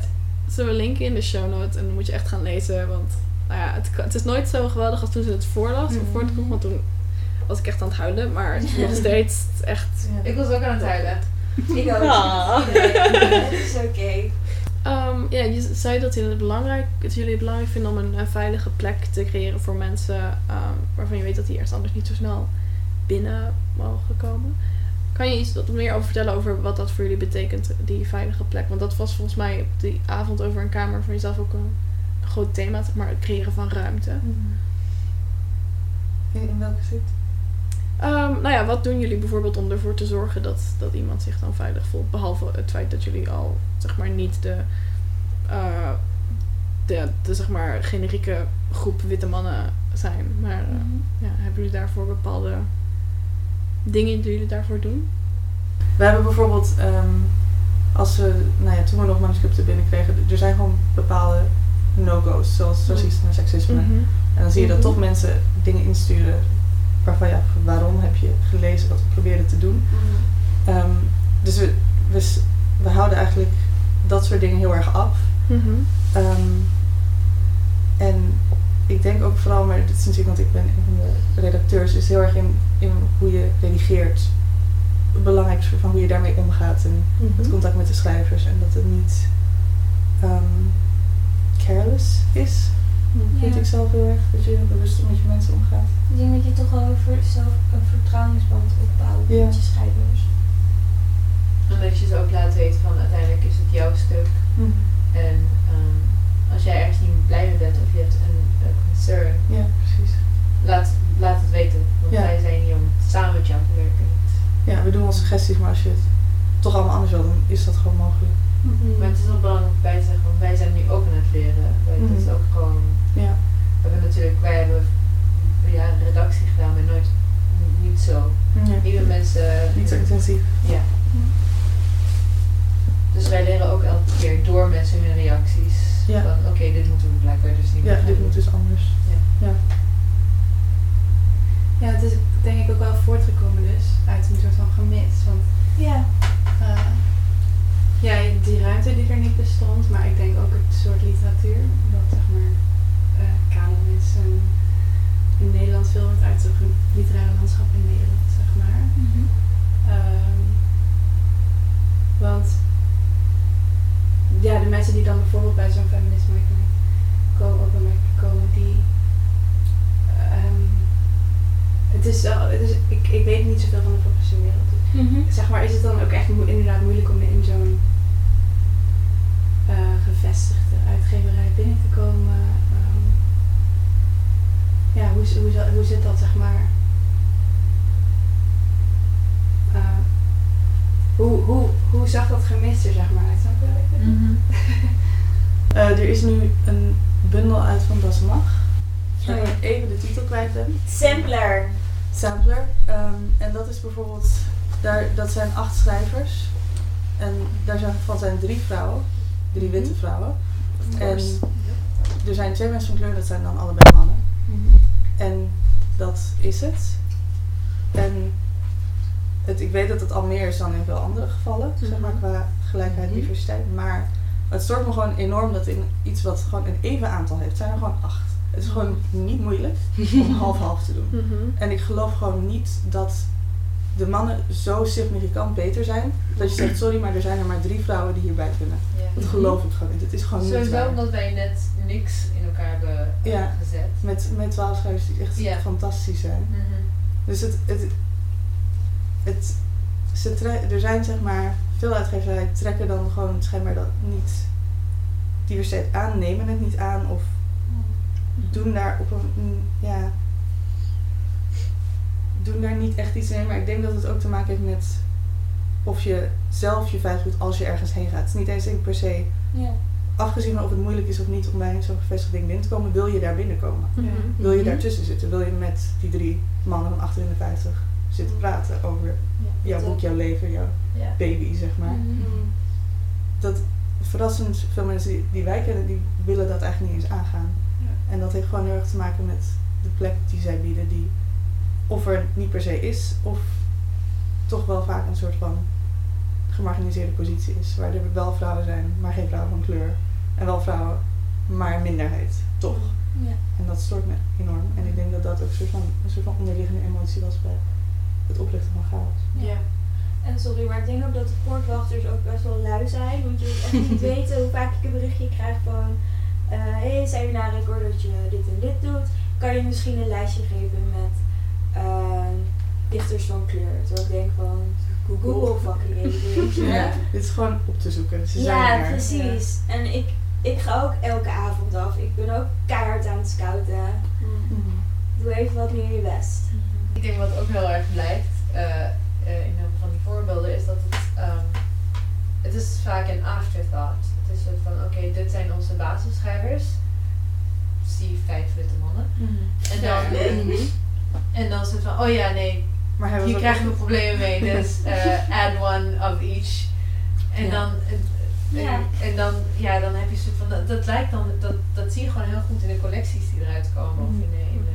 zullen we linken in de show notes. En dan moet je echt gaan lezen. Want nou ja, het, het is nooit zo geweldig als toen ze het voorlas. Of voor het vroeg, want toen was ik echt aan het huilen. Maar het is nog steeds echt... Ja. Ik was ook aan het huilen. Ik ook. Ah. Het is oké. Ehm, ja, je zei dat jullie het belangrijk, dat jullie het belangrijk vinden om een, veilige plek te creëren voor mensen ehm, waarvan je weet dat die ergens anders niet zo snel binnen mogen komen. Kan je iets wat meer over vertellen over wat dat voor jullie betekent, die veilige plek? Want dat was volgens mij op die avond over een kamer van jezelf ook een groot thema, zeg maar, het creëren van ruimte. In, in welke zit? Ehm, nou ja, wat doen jullie bijvoorbeeld om ervoor te zorgen dat, dat iemand zich dan veilig voelt? Behalve het feit dat jullie al, zeg maar, niet de, eh, de, de zeg maar, generieke groep witte mannen zijn. Maar eh, ja, hebben jullie daarvoor bepaalde dingen die jullie daarvoor doen? We hebben bijvoorbeeld, ehm, als we, nou ja, toen we nog manuscripten binnenkregen, er zijn gewoon bepaalde no-go's, zoals racisme en seksisme. Mhm. En dan zie je dat toch mensen dingen insturen waarvan ja, waarom heb je gelezen wat we probeerden te doen. Ehm, dus we, we, houden eigenlijk dat soort dingen heel erg af. Ehm, en ik denk ook vooral, maar dit is natuurlijk, want ik ben een van de redacteurs, is heel erg in, in hoe je redigeert. Belangrijk is van hoe je daarmee omgaat en het contact met de schrijvers en dat het niet ehm, is. Vind Ja. ik zelf heel erg, dat je heel bewust met je mensen omgaat. Ik denk dat je toch wel zelf een vertrouwensband opbouwt Ja. met je schrijvers. Omdat je ze ook laat weten van uiteindelijk is het jouw stuk. En ehm, als jij ergens niet blij mee bent of je hebt een, een concern, Ja, precies. laat, laat het weten. Want Ja. wij zijn hier om samen met jou te werken. Ja, we doen wel suggesties, maar als je het toch allemaal anders wil, dan is dat gewoon mogelijk. Maar het is wel belangrijk om bij te zeggen, want wij zijn nu ook aan het leren. Wij, Dat is Mhm. ook gewoon, Ja. we hebben natuurlijk, wij hebben ja, een redactie gedaan, maar nooit, niet zo. ja. Nieuwe mensen. Niet zo intensief. Ja. Dus wij leren ook elke keer door mensen hun reacties. Ja. Van oké, dit moeten we blijkbaar dus niet Ja, meer gaan dit doen. moet dus anders. Ja, het is denk ik ook wel voortgekomen dus uit een soort van gemis. Want Ja. eh, ja, die ruimte die er niet bestond, maar ik denk ook het soort literatuur. Dat zeg maar eh kanon is en in Nederland veel wordt uit het literaire landschap in Nederland, zeg maar. Ehm, want ja, de mensen die dan bijvoorbeeld bij zo'n feminisme komen, open mic komen, die ehm, het is wel, het is, ik, ik weet niet zoveel van de professionele wereld. Dus zeg maar, is het dan ook echt mo- inderdaad moeilijk om in zo'n eh, gevestigde uitgeverij binnen te komen? Ehm, ja, hoe, hoe, hoe zit dat, zeg maar? Eh, hoe, hoe, hoe zag dat gemis er, zeg maar, uit? Snap je? Mhm. Eh, er is nu een bundel uit van Das Mag. Ja. ik even de titel kwijt ben. Sampler. Sampler. Ehm, en dat is bijvoorbeeld, daar, dat zijn acht schrijvers. En daarvan zijn drie vrouwen, drie witte vrouwen. En er zijn twee mensen van kleur, dat zijn dan allebei mannen. En dat is het. En het, ik weet dat het al meer is dan in veel andere gevallen, zeg maar Mhm. qua gelijkheid, Mhm. diversiteit. Maar het stoort me gewoon enorm dat in iets wat gewoon een even aantal heeft, zijn er gewoon acht. Het is gewoon niet moeilijk om half-half te doen. Mhm. En ik geloof gewoon niet dat de mannen zo significant beter zijn. Dat je zegt, sorry, maar er zijn er maar drie vrouwen die hierbij kunnen. Ja. Dat geloof ik gewoon niet. Het is gewoon niet Sowieso omdat wij net niks in elkaar hebben eh, Ja. gezet. Met, met twaalf schrijvers die echt Ja. fantastisch zijn. Mhm. Dus het, het, het ze er zijn zeg maar veel uitgeverijen trekken dan gewoon schijnbaar dat niet diversiteit aan, nemen het niet aan of doen daar op een ja doen daar niet echt iets mee. Maar ik denk dat het ook te maken heeft met of je zelf je veilig voelt als je ergens heen gaat. Het is niet eens denk per se Ja. afgezien van of het moeilijk is of niet om bij zo'n gevestigd ding binnen te komen, wil je daar binnenkomen. Mhm. Wil je Mhm. daartussen zitten? Wil je met die drie mannen van achter in de 50 zitten praten over jouw boek, jouw leven, jouw Ja. baby, zeg maar? Mhm. Dat verrassend veel mensen die, die wij kennen, die willen dat eigenlijk niet eens aangaan. En dat heeft gewoon heel erg te maken met de plek die zij bieden, die of er niet per se is, of toch wel vaak een soort van gemarginaliseerde positie is. Waar er wel vrouwen zijn, maar geen vrouwen van kleur. En wel vrouwen, maar minderheid, toch? Ja. En dat stoort me enorm. En ik denk dat dat ook een soort van, een soort van onderliggende emotie was bij het oprichten van chaos. Ja. En sorry, maar ik denk ook dat de poortwachters ook best wel lui zijn. Want je moet echt niet weten hoe vaak ik een berichtje krijg van... eh hey, zijn we naar record dat je dit en dit doet? Kan je misschien een lijstje geven met ehm, dichters van kleur? Terwijl ik denk van... Google fucking even. Ja, dit is gewoon op te zoeken. Ze zijn Ja, er. precies. En ik, ik ga ook elke avond af. Ik ben ook keihard aan het scouten. Mhm. Doe even wat meer je best. Ik denk wat ook heel erg blijkt eh, eh, in heel veel van die voorbeelden is dat het, ehm, het is vaak een afterthought. Het is van, oké, dit zijn onze basisschrijvers. Zie vijf witte mannen. En dan. En dan soort van, oh ja, nee, Maar hier ook- krijgen we problemen mee, dus eh, add one of each. En Ja. dan, en, Ja. en, dan, ja, dan heb je soort van, dat, dat lijkt dan, dat, dat zie je gewoon heel goed in de collecties die eruit komen of in de, in de,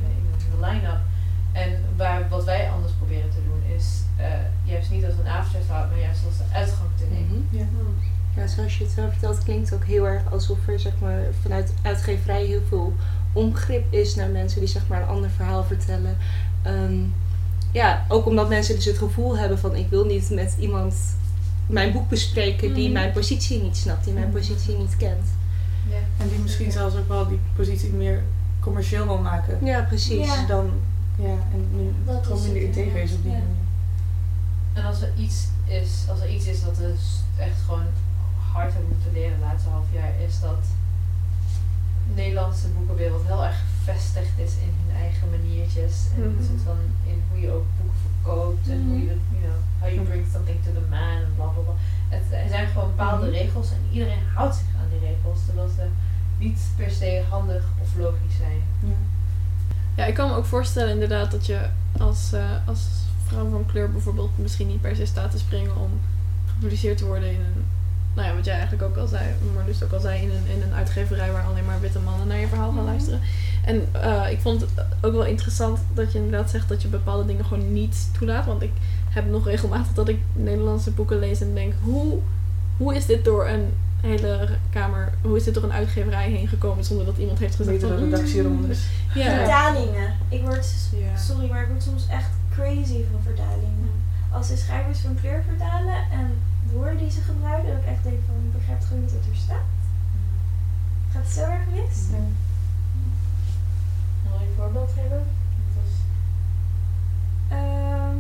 in de line-up. En waar, wat wij anders proberen te doen is eh, juist niet als een afterthought, maar juist als de uitgang te nemen. Ja. Ja, zoals je het zo vertelt, klinkt het ook heel erg alsof er zeg maar, vanuit uitgeverij heel veel onbegrip is naar mensen die zeg maar, een ander verhaal vertellen. Ehm, ja, ook omdat mensen dus het gevoel hebben van ik wil niet met iemand mijn boek bespreken die Mhm. mijn positie niet snapt, die mijn Mhm. positie niet kent. Ja. En die misschien zelfs ook wel die positie meer commercieel wil maken. Ja, precies. Ja. Dan, ja, en is gewoon minder het, integer is op die manier. En als er iets is, als er iets is dat we s- echt gewoon hard hebben moeten leren het laatste half jaar, is dat de Nederlandse boekenwereld heel erg gevestigd is in hun eigen maniertjes. En Mhm. soort van in hoe je ook boeken verkoopt en hoe je dat, you know, how you bring something to the man en bla bla bla. Het, er zijn gewoon bepaalde Mhm. regels en iedereen houdt zich aan die regels, terwijl ze niet per se handig of logisch zijn. Ja. Ja, ik kan me ook voorstellen inderdaad dat je als, eh, als vrouw van kleur bijvoorbeeld misschien niet per se staat te springen om gepubliceerd te worden in een, nou ja, wat jij eigenlijk ook al zei, Marloes ook al zei, in een, in een uitgeverij waar alleen maar witte mannen naar je verhaal gaan Mhm. luisteren. En eh, ik vond het ook wel interessant dat je inderdaad zegt dat je bepaalde dingen gewoon niet toelaat. Want ik heb nog regelmatig dat ik Nederlandse boeken lees en denk, hoe, hoe is dit door een hele kamer, hoe is dit door een uitgeverij heen gekomen zonder dat iemand heeft gezegd van, redactie "Mm, eronder. Ja. Vertalingen. Ik word, sorry, maar ik word soms echt crazy van vertalingen. Als de schrijvers van kleur vertalen en woorden die ze gebruiken, dat ik echt denk van, ik begrijp gewoon niet wat er staat. Gaat het zo erg mis? Ja. Wil je een voorbeeld geven? Dat was- Ehm,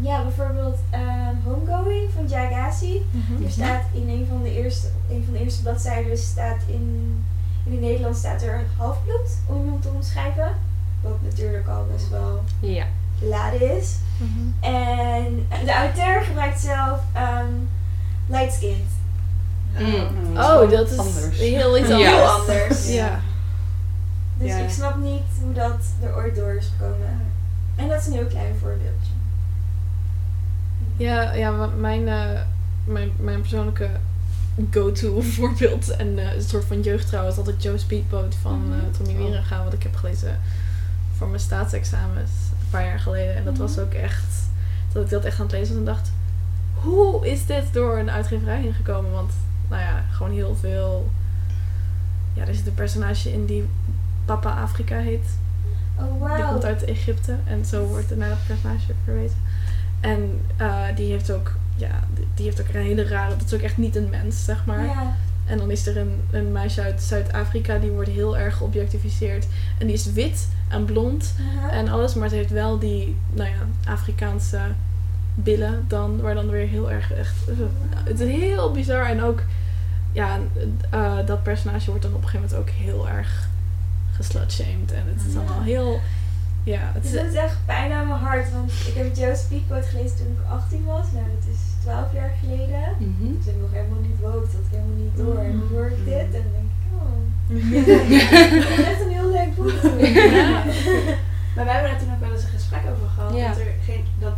ja, bijvoorbeeld ehm, Homegoing van Jai Gassi. Er staat in een van de eerste, een van de eerste bladzijden staat in, in het Nederlands staat er een halfbloed om iemand te omschrijven. Wat natuurlijk al best wel Ja. Laden is. Mhm. En de auteur gebruikt zelf ehm light skinned. Mm. Oh, dat is anders. heel iets Ja. anders. Heel anders. Ja. Dus Ja. ik snap niet hoe dat er ooit door is gekomen. En dat is een heel klein voorbeeldje. Ja, ja mijn, eh, mijn, mijn persoonlijke go-to voorbeeld en eh, een soort van jeugdtrouw is altijd Joe Speedboat van eh, Tommy Oh. Wieringa, wat ik heb gelezen voor mijn staatsexamens een paar jaar geleden. En dat was Mhm. ook echt, Dat ik dat echt aan het lezen was en dacht, hoe is dit door een uitgeverij heen gekomen? Want, nou ja, gewoon heel veel... Ja, er zit een personage in die Papa Afrika heet. Oh, Die wauw. komt uit Egypte en zo wordt er naar dat personage verwezen. En eh, die heeft ook, ja, die- die heeft ook een hele rare, dat is ook echt niet een mens, zeg maar. Ja. En dan is er een, een meisje uit Zuid-Afrika, die wordt heel erg geobjectificeerd. En die is wit en blond en alles, maar ze heeft wel die, nou ja, Afrikaanse billen dan, waar dan weer heel erg echt, het is heel bizar. En ook, ja, eh, dat personage wordt dan op een gegeven moment ook heel erg geslutshamed. En het is allemaal heel, ja, het is, echt pijn aan mijn hart, want ik heb Joe Speakquote gelezen toen ik 18 was. Nou, dat is 12 jaar geleden. Mhm. Toen ik nog helemaal niet woke, dat ik helemaal niet door. En nu hoor ik dit en dan denk ik, oh. dat is echt een heel leuk boek. Ja. Maar wij hebben daar toen ook wel eens een gesprek over gehad. Ja. Dat er geen, dat,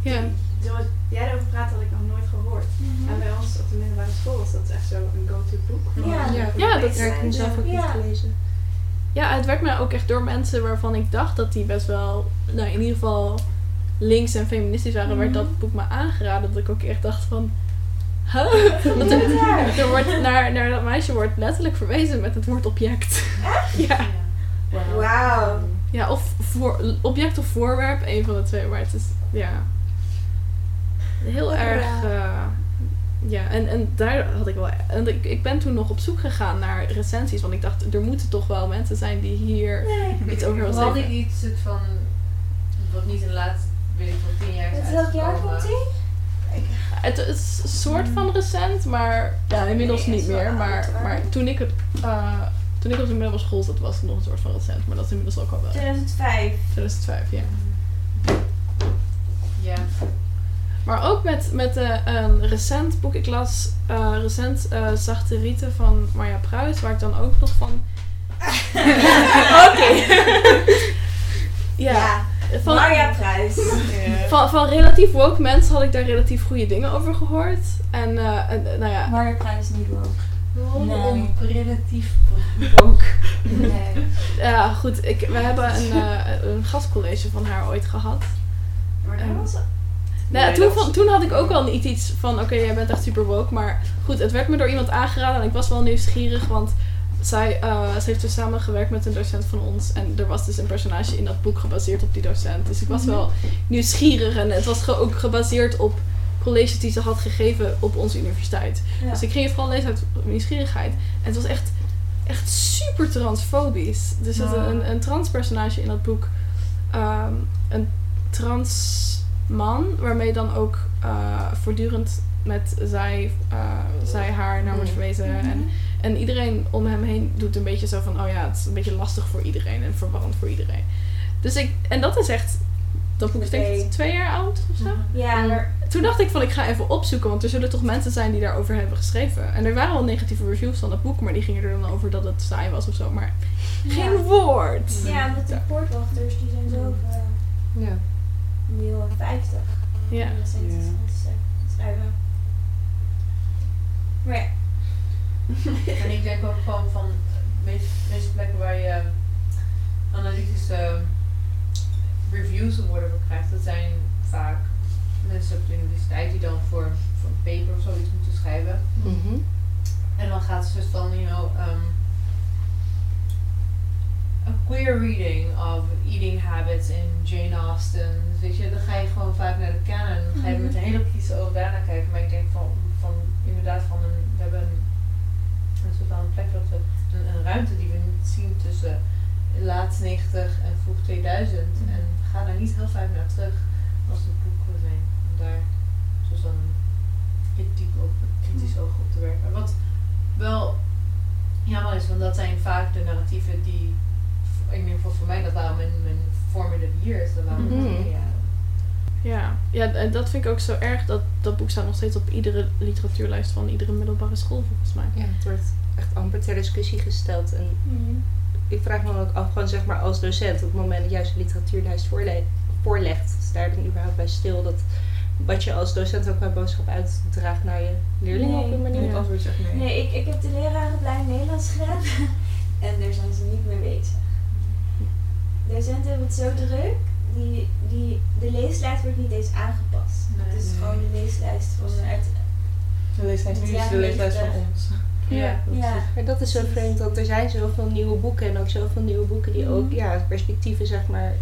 ja. zoals jij erover praat, had ik nog nooit gehoord. En bij ons op de middelbare school was dat echt zo een go-to boek. Ja. Ja, Ja, dat- Ja, ik heb hem zelf ook niet Ja. gelezen. Ja, het werd me ook echt door mensen waarvan ik dacht dat die best wel, nou in ieder geval links en feministisch waren, werd dat boek me aangeraden. Dat ik ook echt dacht van, huh? Want er, er wordt naar, naar dat meisje wordt letterlijk verwezen met het woord object. Ja. Wauw. ja, of voor, object of voorwerp, een van de twee, maar het is, ja, heel erg, eh, ja, en, en daar had ik wel, en ik, ik ben toen nog op zoek gegaan naar recensies, want ik dacht, er moeten toch wel mensen zijn die hier Nee. iets over willen zeggen. die iets het van, wat niet in de laatste, weet ik wel, tien jaar is Met welk jaar uitgekomen. komt hij? Het is een soort van recent, maar ja, inmiddels Nee, niet het is wel meer. Maar, hoor. maar toen ik het, eh, toen ik op de middelbare school zat, was het nog een soort van recent. Maar dat is inmiddels ook al wel 2005. 2005, ja. Ja. Maar ook met, met eh, een recent boek. Ik las eh, recent eh, Zachte Rieten van Marja Pruis, waar ik dan ook nog van... Oké. ja. Van, Marja Pruis. van, van relatief woke mensen had ik daar relatief goede dingen over gehoord. En, eh, en eh, nou ja, Marja Pruis is niet woke. Waarom relatief woke? Nee. Ja, goed. Ik, we hebben een, eh, een gastcollege van haar ooit gehad. Maar dat was Nou, Nee, toen, van, toen had ik ook al niet iets van, oké, jij bent echt super woke. Maar goed, het werd me door iemand aangeraden en ik was wel nieuwsgierig. Want zij, eh, ze heeft dus samengewerkt met een docent van ons. En er was dus een personage in dat boek gebaseerd op die docent. Dus ik was wel nieuwsgierig. En het was ge- ook gebaseerd op colleges die ze had gegeven op onze universiteit. Ja. Dus ik ging het vooral lezen uit nieuwsgierigheid. En het was echt, echt super transfobisch. Er zit Wow. een, een transpersonage in dat boek. Ehm, een trans man, waarmee dan ook eh, voortdurend met zij, eh, zij haar naar wordt verwezen. Mhm. En, en iedereen om hem heen doet een beetje zo van, oh ja, het is een beetje lastig voor iedereen en verwarrend voor iedereen. Dus ik, en dat is echt, dat boek is denk ik twee jaar oud of zo. Ja, maar Toen dacht ik van, ik ga even opzoeken, want er zullen toch mensen zijn die daarover hebben geschreven. En er waren wel negatieve reviews van dat boek, maar die gingen er dan over dat het saai was of zo. Maar geen Ja. woord. ja, want die poortwachters die zijn zo over Ja. miljoen 50. Ja. Dat is Ja. schrijven. Maar ja. En ik denk ook gewoon van de meeste, meeste plekken waar je analytische reviews of whatever krijgt, dat zijn vaak mensen op de universiteit die dan voor, voor een paper of zoiets moeten schrijven. Mhm. En dan gaat het soort van, you know, um, a queer reading of eating habits in Jane Austen. Dus weet je, dan ga je gewoon vaak naar de canon. Dan ga je met een hele kritische oog daarnaar kijken. Maar ik denk van, van inderdaad van een, we hebben een, een soort van plek dat we, een, een ruimte die we niet zien tussen laat 90 en vroeg 2000. En ga daar niet heel vaak naar terug als het boeken zijn. Om daar zoals dan kritiek op, kritisch oog op te werken. Wat wel jammer is, want dat zijn vaak de narratieven die, in ieder geval voor mij, dat waren mijn, mijn formative years. Dat waren Mhm. jaren. Ja, ja, en dat vind ik ook zo erg. Dat, dat boek staat nog steeds op iedere literatuurlijst van iedere middelbare school, volgens mij. Ja, het wordt echt amper ter discussie gesteld. En ik vraag me ook af, gewoon zeg maar als docent, op het moment dat jij zo'n literatuurlijst voorle voorlegt, sta je dan überhaupt bij stil dat wat je als docent ook bij boodschap uitdraagt naar je leerlingen op Nee. een manier? Het antwoord zegt nee. Nee, ik, ik heb de lerarenplein Nederlands gedaan. en daar zijn ze niet mee bezig. Docenten hebben het zo druk. die, die, de leeslijst wordt niet eens aangepast. Nee. het is Nee. gewoon de leeslijst van uit. De leeslijst nu is de leeslijst van ons. Ja. Ja. Maar dat is zo vreemd, want er zijn zoveel nieuwe boeken en ook zoveel nieuwe boeken die ook Mhm. ja, perspectieven zeg maar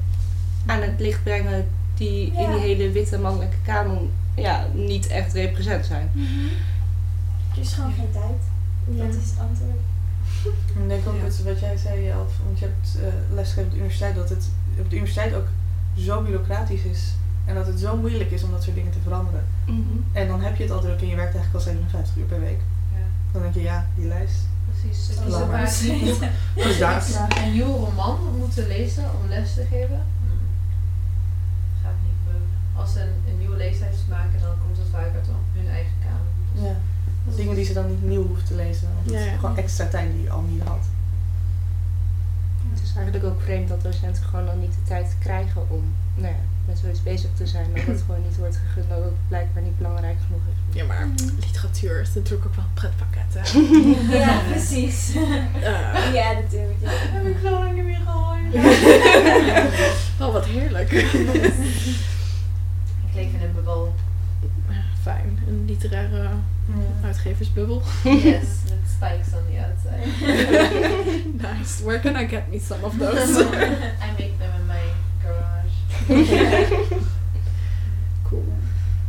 aan het licht brengen die in die hele witte mannelijke kanon ja, niet echt represent zijn. Er is gewoon geen tijd. Dat is het antwoord. Ik denk ook Ja. het, wat jij zei, Elf, want je hebt eh lesgegeven op de universiteit, dat het op de universiteit ook zo bureaucratisch is. En dat het zo moeilijk is om dat soort dingen te veranderen. En dan heb je het al druk en je werkt eigenlijk al 57 uur per week. Dan denk je, ja, die lijst. Precies. Het is Dus daar. een nieuwe roman moeten lezen om les te geven. Hmm. Gaat niet gebeuren. Als ze een, een nieuwe leeslijst maken, dan komt het vaak uit hun eigen kamer. Dus Ja. Dingen die ze dan niet nieuw hoeft te lezen. Ja. gewoon extra tijd die je al niet had. Het is eigenlijk ook vreemd dat docenten gewoon dan niet de tijd krijgen om nou ja, met zoiets bezig te zijn. Dat het gewoon niet wordt gegund, dat het blijkbaar niet belangrijk genoeg is. Ja, maar literatuur is natuurlijk ook wel een pretpakket, hè. Ja, precies. Eh, ja, natuurlijk. Ja. heb ik zo lang niet meer gehoord. oh, wat heerlijk. Ik leef in een bubbel. Fijn, een literaire uitgeversbubbel. Yes, with spikes on the outside. nice. Where can I get me some of those? I make them in my garage.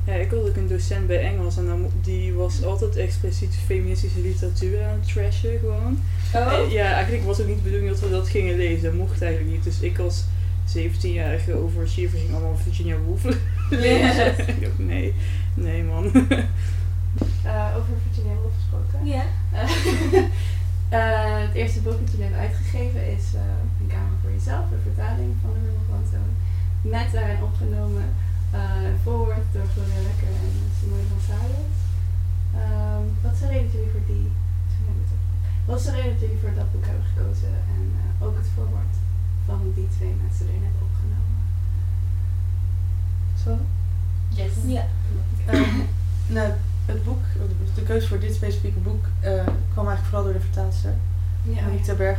Ja, ik had ook een docent bij Engels en dan, die was altijd expliciet feministische literatuur aan het trashen gewoon. Oh. Ja, eigenlijk was het niet de bedoeling dat we dat gingen lezen. Dat mocht eigenlijk niet. Dus ik als 17-jarige over Shiver ging allemaal Virginia Woolf lezen. Nee, nee man.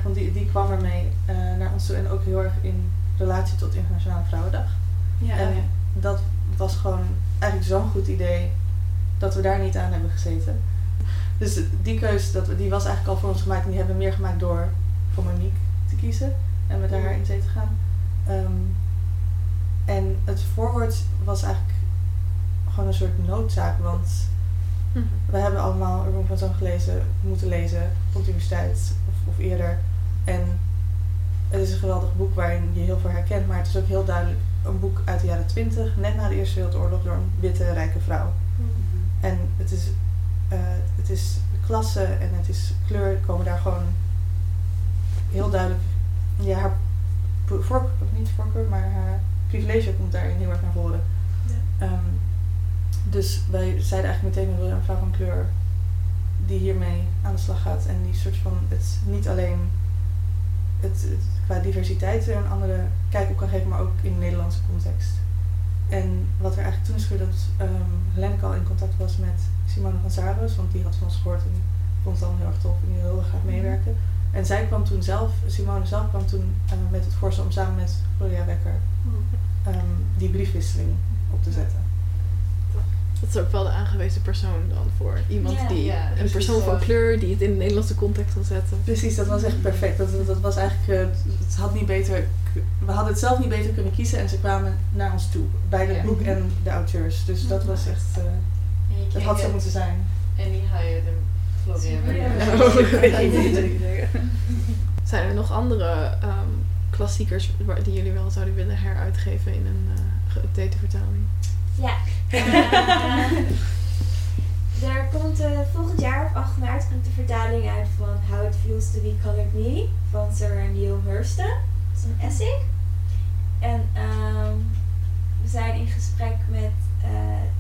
Want die, die kwam ermee eh, naar ons toe en ook heel erg in relatie tot Internationale Vrouwendag. Ja, En ja. dat was gewoon eigenlijk zo'n goed idee dat we daar niet aan hebben gezeten. Dus die keuze dat, we- die was eigenlijk al voor ons gemaakt en die hebben we meer gemaakt door voor Monique te kiezen en met haar in zee te gaan. Ehm, en het voorwoord was eigenlijk gewoon een soort noodzaak, want Mhm. we hebben allemaal Urban van Zoon gelezen, moeten lezen op de universiteit of, of eerder. En het is een geweldig boek waarin je heel veel herkent, maar het is ook heel duidelijk een boek uit de jaren twintig, net na de Eerste Wereldoorlog, door een witte, rijke vrouw. En het is, eh, het is klasse en het is kleur, komen daar gewoon heel duidelijk, ja, haar voorkeur, of niet voorkeur, maar haar privilege komt daarin heel erg naar voren. Ehm, dus wij zeiden eigenlijk meteen, we willen een vrouw van kleur die hiermee aan de slag gaat en die soort van het niet alleen het, het qua diversiteit er een andere kijk op kan geven, maar ook in de Nederlandse context. En wat er eigenlijk toen is gebeurd, dat um, al in contact was met Simone van Saros, want die had van ons gehoord en vond het allemaal heel erg tof en die wilde graag meewerken. En zij kwam toen zelf, Simone zelf kwam toen eh, met het voorstel om samen met Gloria Wekker ehm, die briefwisseling op te zetten. Dat is ook wel de aangewezen persoon dan voor iemand die een precies persoon van kleur die het in de Nederlandse context wil zetten. Precies, dat was echt perfect. Dat, dat was eigenlijk, eh, het had niet beter, we hadden het zelf niet beter kunnen kiezen en ze kwamen naar ons toe. Bij het boek en de auteurs. Dus dat was echt, eh, dat had zo moeten zijn. En die hired hem. Ja. Wekker. Zijn er nog andere ehm, klassiekers waar- die jullie wel zouden willen heruitgeven in een uh, geüpdate vertaling? Ja. Er komt eh, volgend jaar op 8 maart komt de vertaling uit van How It Feels to Be Colored Me van Sir Neil Hurston. Dat is een essay. En ehm, we zijn in gesprek met eh,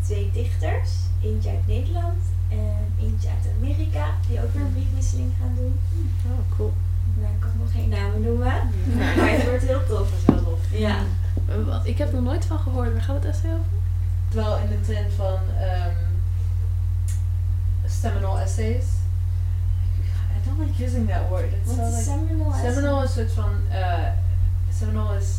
twee dichters. Eentje uit Nederland en eentje uit Amerika. Die ook weer een briefwisseling gaan doen. Oh, cool. Maar ik kan nog geen namen noemen. Maar het wordt heel tof. Dat is heel tof. Ja. Wat? Ik heb er nog nooit van gehoord. Waar gaat het essay over? Terwijl in de trend van ehm seminal essays. I don't like using that word. It's is like seminal essay? seminal is een soort van uh, seminal is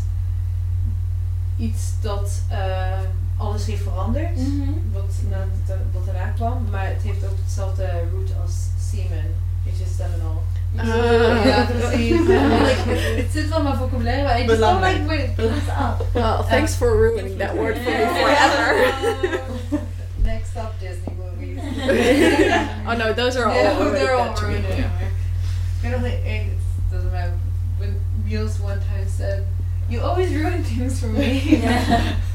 iets dat eh, alles heeft veranderd. Mhm. Wat, na, wat daarna kwam. Maar het heeft ook hetzelfde root als semen. Weet je, seminal. Ja, precies. Like, het zit wel in mijn vocabulaire, maar I just don't like where it comes out. Well, thanks for ruining that word for me forever. Next up, Disney movies. oh no, those are all Yeah, already they're all dead to me. ruined. Ik weet nog niet, eh, het doesn't matter. When Niels one time said, you always ruin things for me.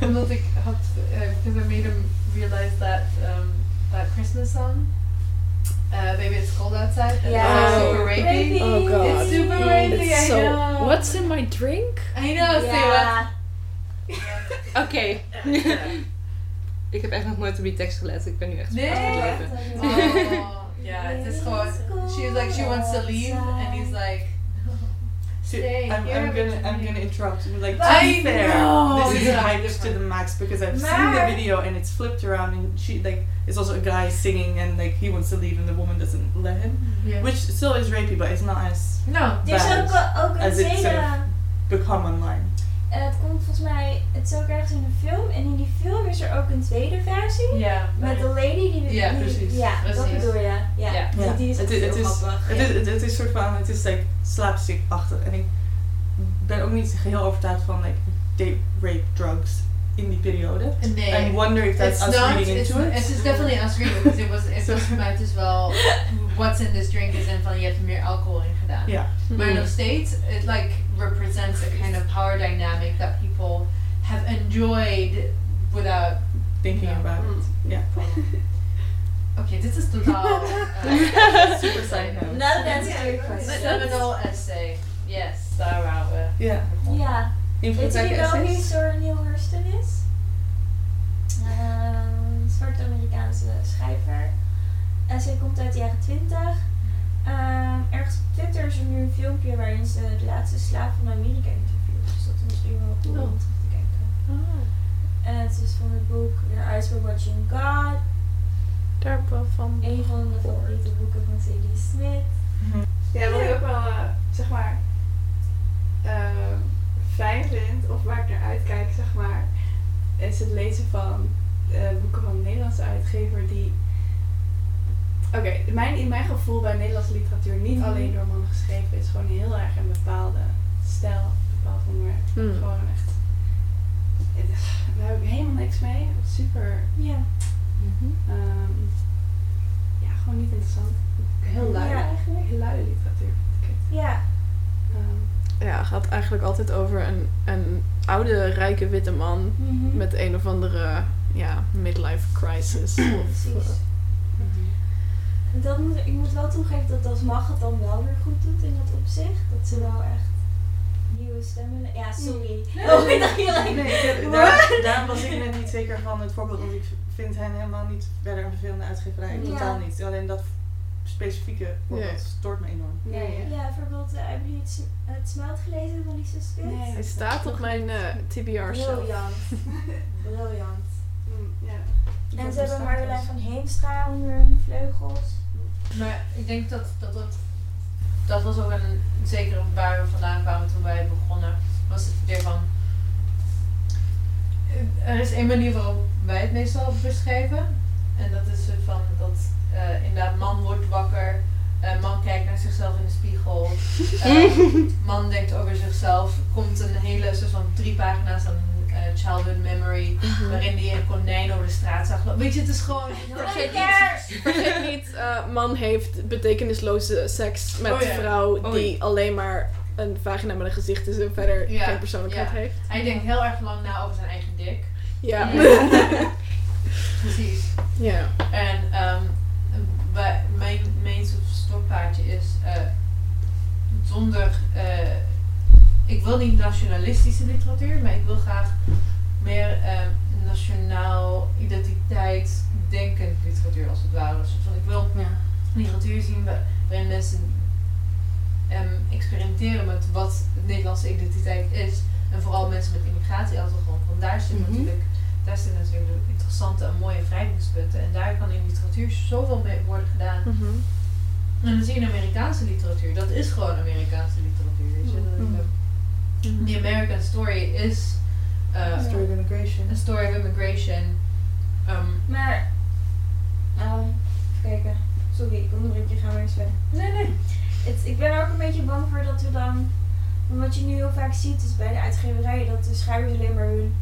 Omdat ik had, uh, because I made him realize that, um, that Christmas song. Uh, Baby It's Cold Outside. And Yeah. it's super rapey. Rapey. Oh god. It's super rapey, It's I so. know. What's in my drink? I know, say what. Ja. Oké. ik heb echt nog nooit op die tekst gelet. Ik ben nu echt Nee. vast aan het leven. Oh, ja, het is gewoon, she was like, she wants to leave, and he's like, Stay, I'm, I'm gonna I'm gonna interrupt. You. Like to I be fair, know. this is Yeah, hyped to the max because I've seen the video and it's flipped around and she like it's also a guy singing and like he wants to leave and the woman doesn't let him, yeah. which still is rapey, but it's not as No. Is Bad. ook, ook een As it sort of- become online. En het komt volgens mij... Het is ook ergens in een film. En in die film is er ook een tweede versie. Ja. Met de lady die... Ja, die- precies. Ja, dat Precies. bedoel je. Ja, Ja. Die, die is het, echt is- het heel is grappig. het ja. is het, het is soort van het is like slapstick-achtig en ik ben ook niet geheel overtuigd van like date rape drugs in die periode. Nee. I wonder if that's It's us not, reading it's, into it. it's just definitely us reading, because it was, it was, maar het is wel, what's in this drink is in van, je hebt er meer alcohol in gedaan. Ja. Maar nog steeds, it like represents a kind of power dynamic that people have enjoyed without, Thinking Ja. about it. Ja. oké, dit is totaal, uh, Super side note. Nou, dat is weer seminal essay. Yes, daar waren we. Ja. Ja. Weet Invloedrijke jullie wel wie essays. Zora Neale Hurston is? Ehm, Een zwarte Amerikaanse schrijver. En zij komt uit de jaren 20. Ehm, ergens op Twitter is er nu een filmpje waarin ze de laatste slaaf van Amerika interviewt. Dus dat is misschien wel cool om Oh. terug te kijken. En het is van het boek Their Eyes Were Watching God. Daar heb ik wel van. Een van de favoriete boeken van C.D. Smith. Ja, wat ik ook wel, eh, zeg maar, ehm, fijn vind, of waar ik naar uitkijk, zeg maar, is het lezen van Oké, mijn, in mijn gevoel bij Nederlandse literatuur, niet Mhm. alleen door mannen geschreven, is gewoon heel erg een bepaalde stijl, een bepaald onderwerp. Hmm. Gewoon echt... Daar heb ik helemaal niks mee. Super... Ja. ehm, ja, gewoon niet interessant. Heel lui Ja. eigenlijk. Heel lui literatuur vind ik het. Ja. Ehm, Ja, het gaat eigenlijk altijd over een, een oude, rijke witte man Mhm. met een of andere ja, midlife crisis. of, Precies. Dat moet, ik moet wel toegeven dat als mag het dan wel weer goed doet in dat opzicht. Dat ze wel echt nieuwe stemmen... Ja, sorry. Oh, ik dacht heel even- Nee, daar, daarom was ik net niet zeker van het voorbeeld, want ik vind hen helemaal niet verder een vervelende uitgeverij. Ja. Totaal niet. Alleen dat specifieke voorbeeld stoort me enorm. Nee, ja. Ja, bijvoorbeeld, eh, hebben jullie het, het smelt gelezen van Lisa Spitz? Nee. Hij staat op mijn eh, TBR shelf. Briljant. Briljant. Mm, ja. En ze hebben Marjolein van Heemstra onder hun vleugels. Maar ik denk dat dat, dat, dat was ook een, zeker waar we vandaan kwamen toen wij begonnen, was het idee van, eh, er is één manier waarop wij het meestal beschrijven. En dat is van dat eh, inderdaad man wordt wakker, eh, man kijkt naar zichzelf in de spiegel, man denkt over zichzelf, komt een hele soort van drie pagina's aan childhood memory, waarin hij een konijn over de straat zag lopen. Weet je, het is gewoon... Vergeet niet, vergeet niet eh, man heeft betekenisloze seks met Oh ja. vrouw Oh die alleen maar een vagina met een gezicht is en verder Ja, geen persoonlijkheid ja. heeft. Hij denkt heel erg lang na over zijn eigen dik. Ja. Precies. ja. En ehm, bij, mijn, mijn soort stokpaardje is eh, zonder. eh, ik wil niet nationalistische literatuur, maar ik wil graag meer ehm, nationaal identiteit denkend literatuur als het ware. Dus van, ik wil Ja. literatuur zien wa- waarin mensen ehm, experimenteren met wat Nederlandse identiteit is. En vooral mensen met immigratieachtergrond. Want daar zit Mhm. natuurlijk, daar zitten natuurlijk interessante en mooie wrijvingspunten. En daar kan in literatuur zoveel mee worden gedaan. Mhm. En dan zie je in Amerikaanse literatuur. Dat is gewoon Amerikaanse literatuur. Je? Dat- Mhm. The American story is eh, Story of Immigration. A Story of Immigration. Ehm, Maar, ehm, even kijken. Sorry, ik onderbreek je, gaan we eens verder. nee, nee. Het, ik ben er ook een beetje bang voor dat we dan, wat je nu heel vaak ziet is bij de uitgeverijen, dat de schrijvers alleen maar hun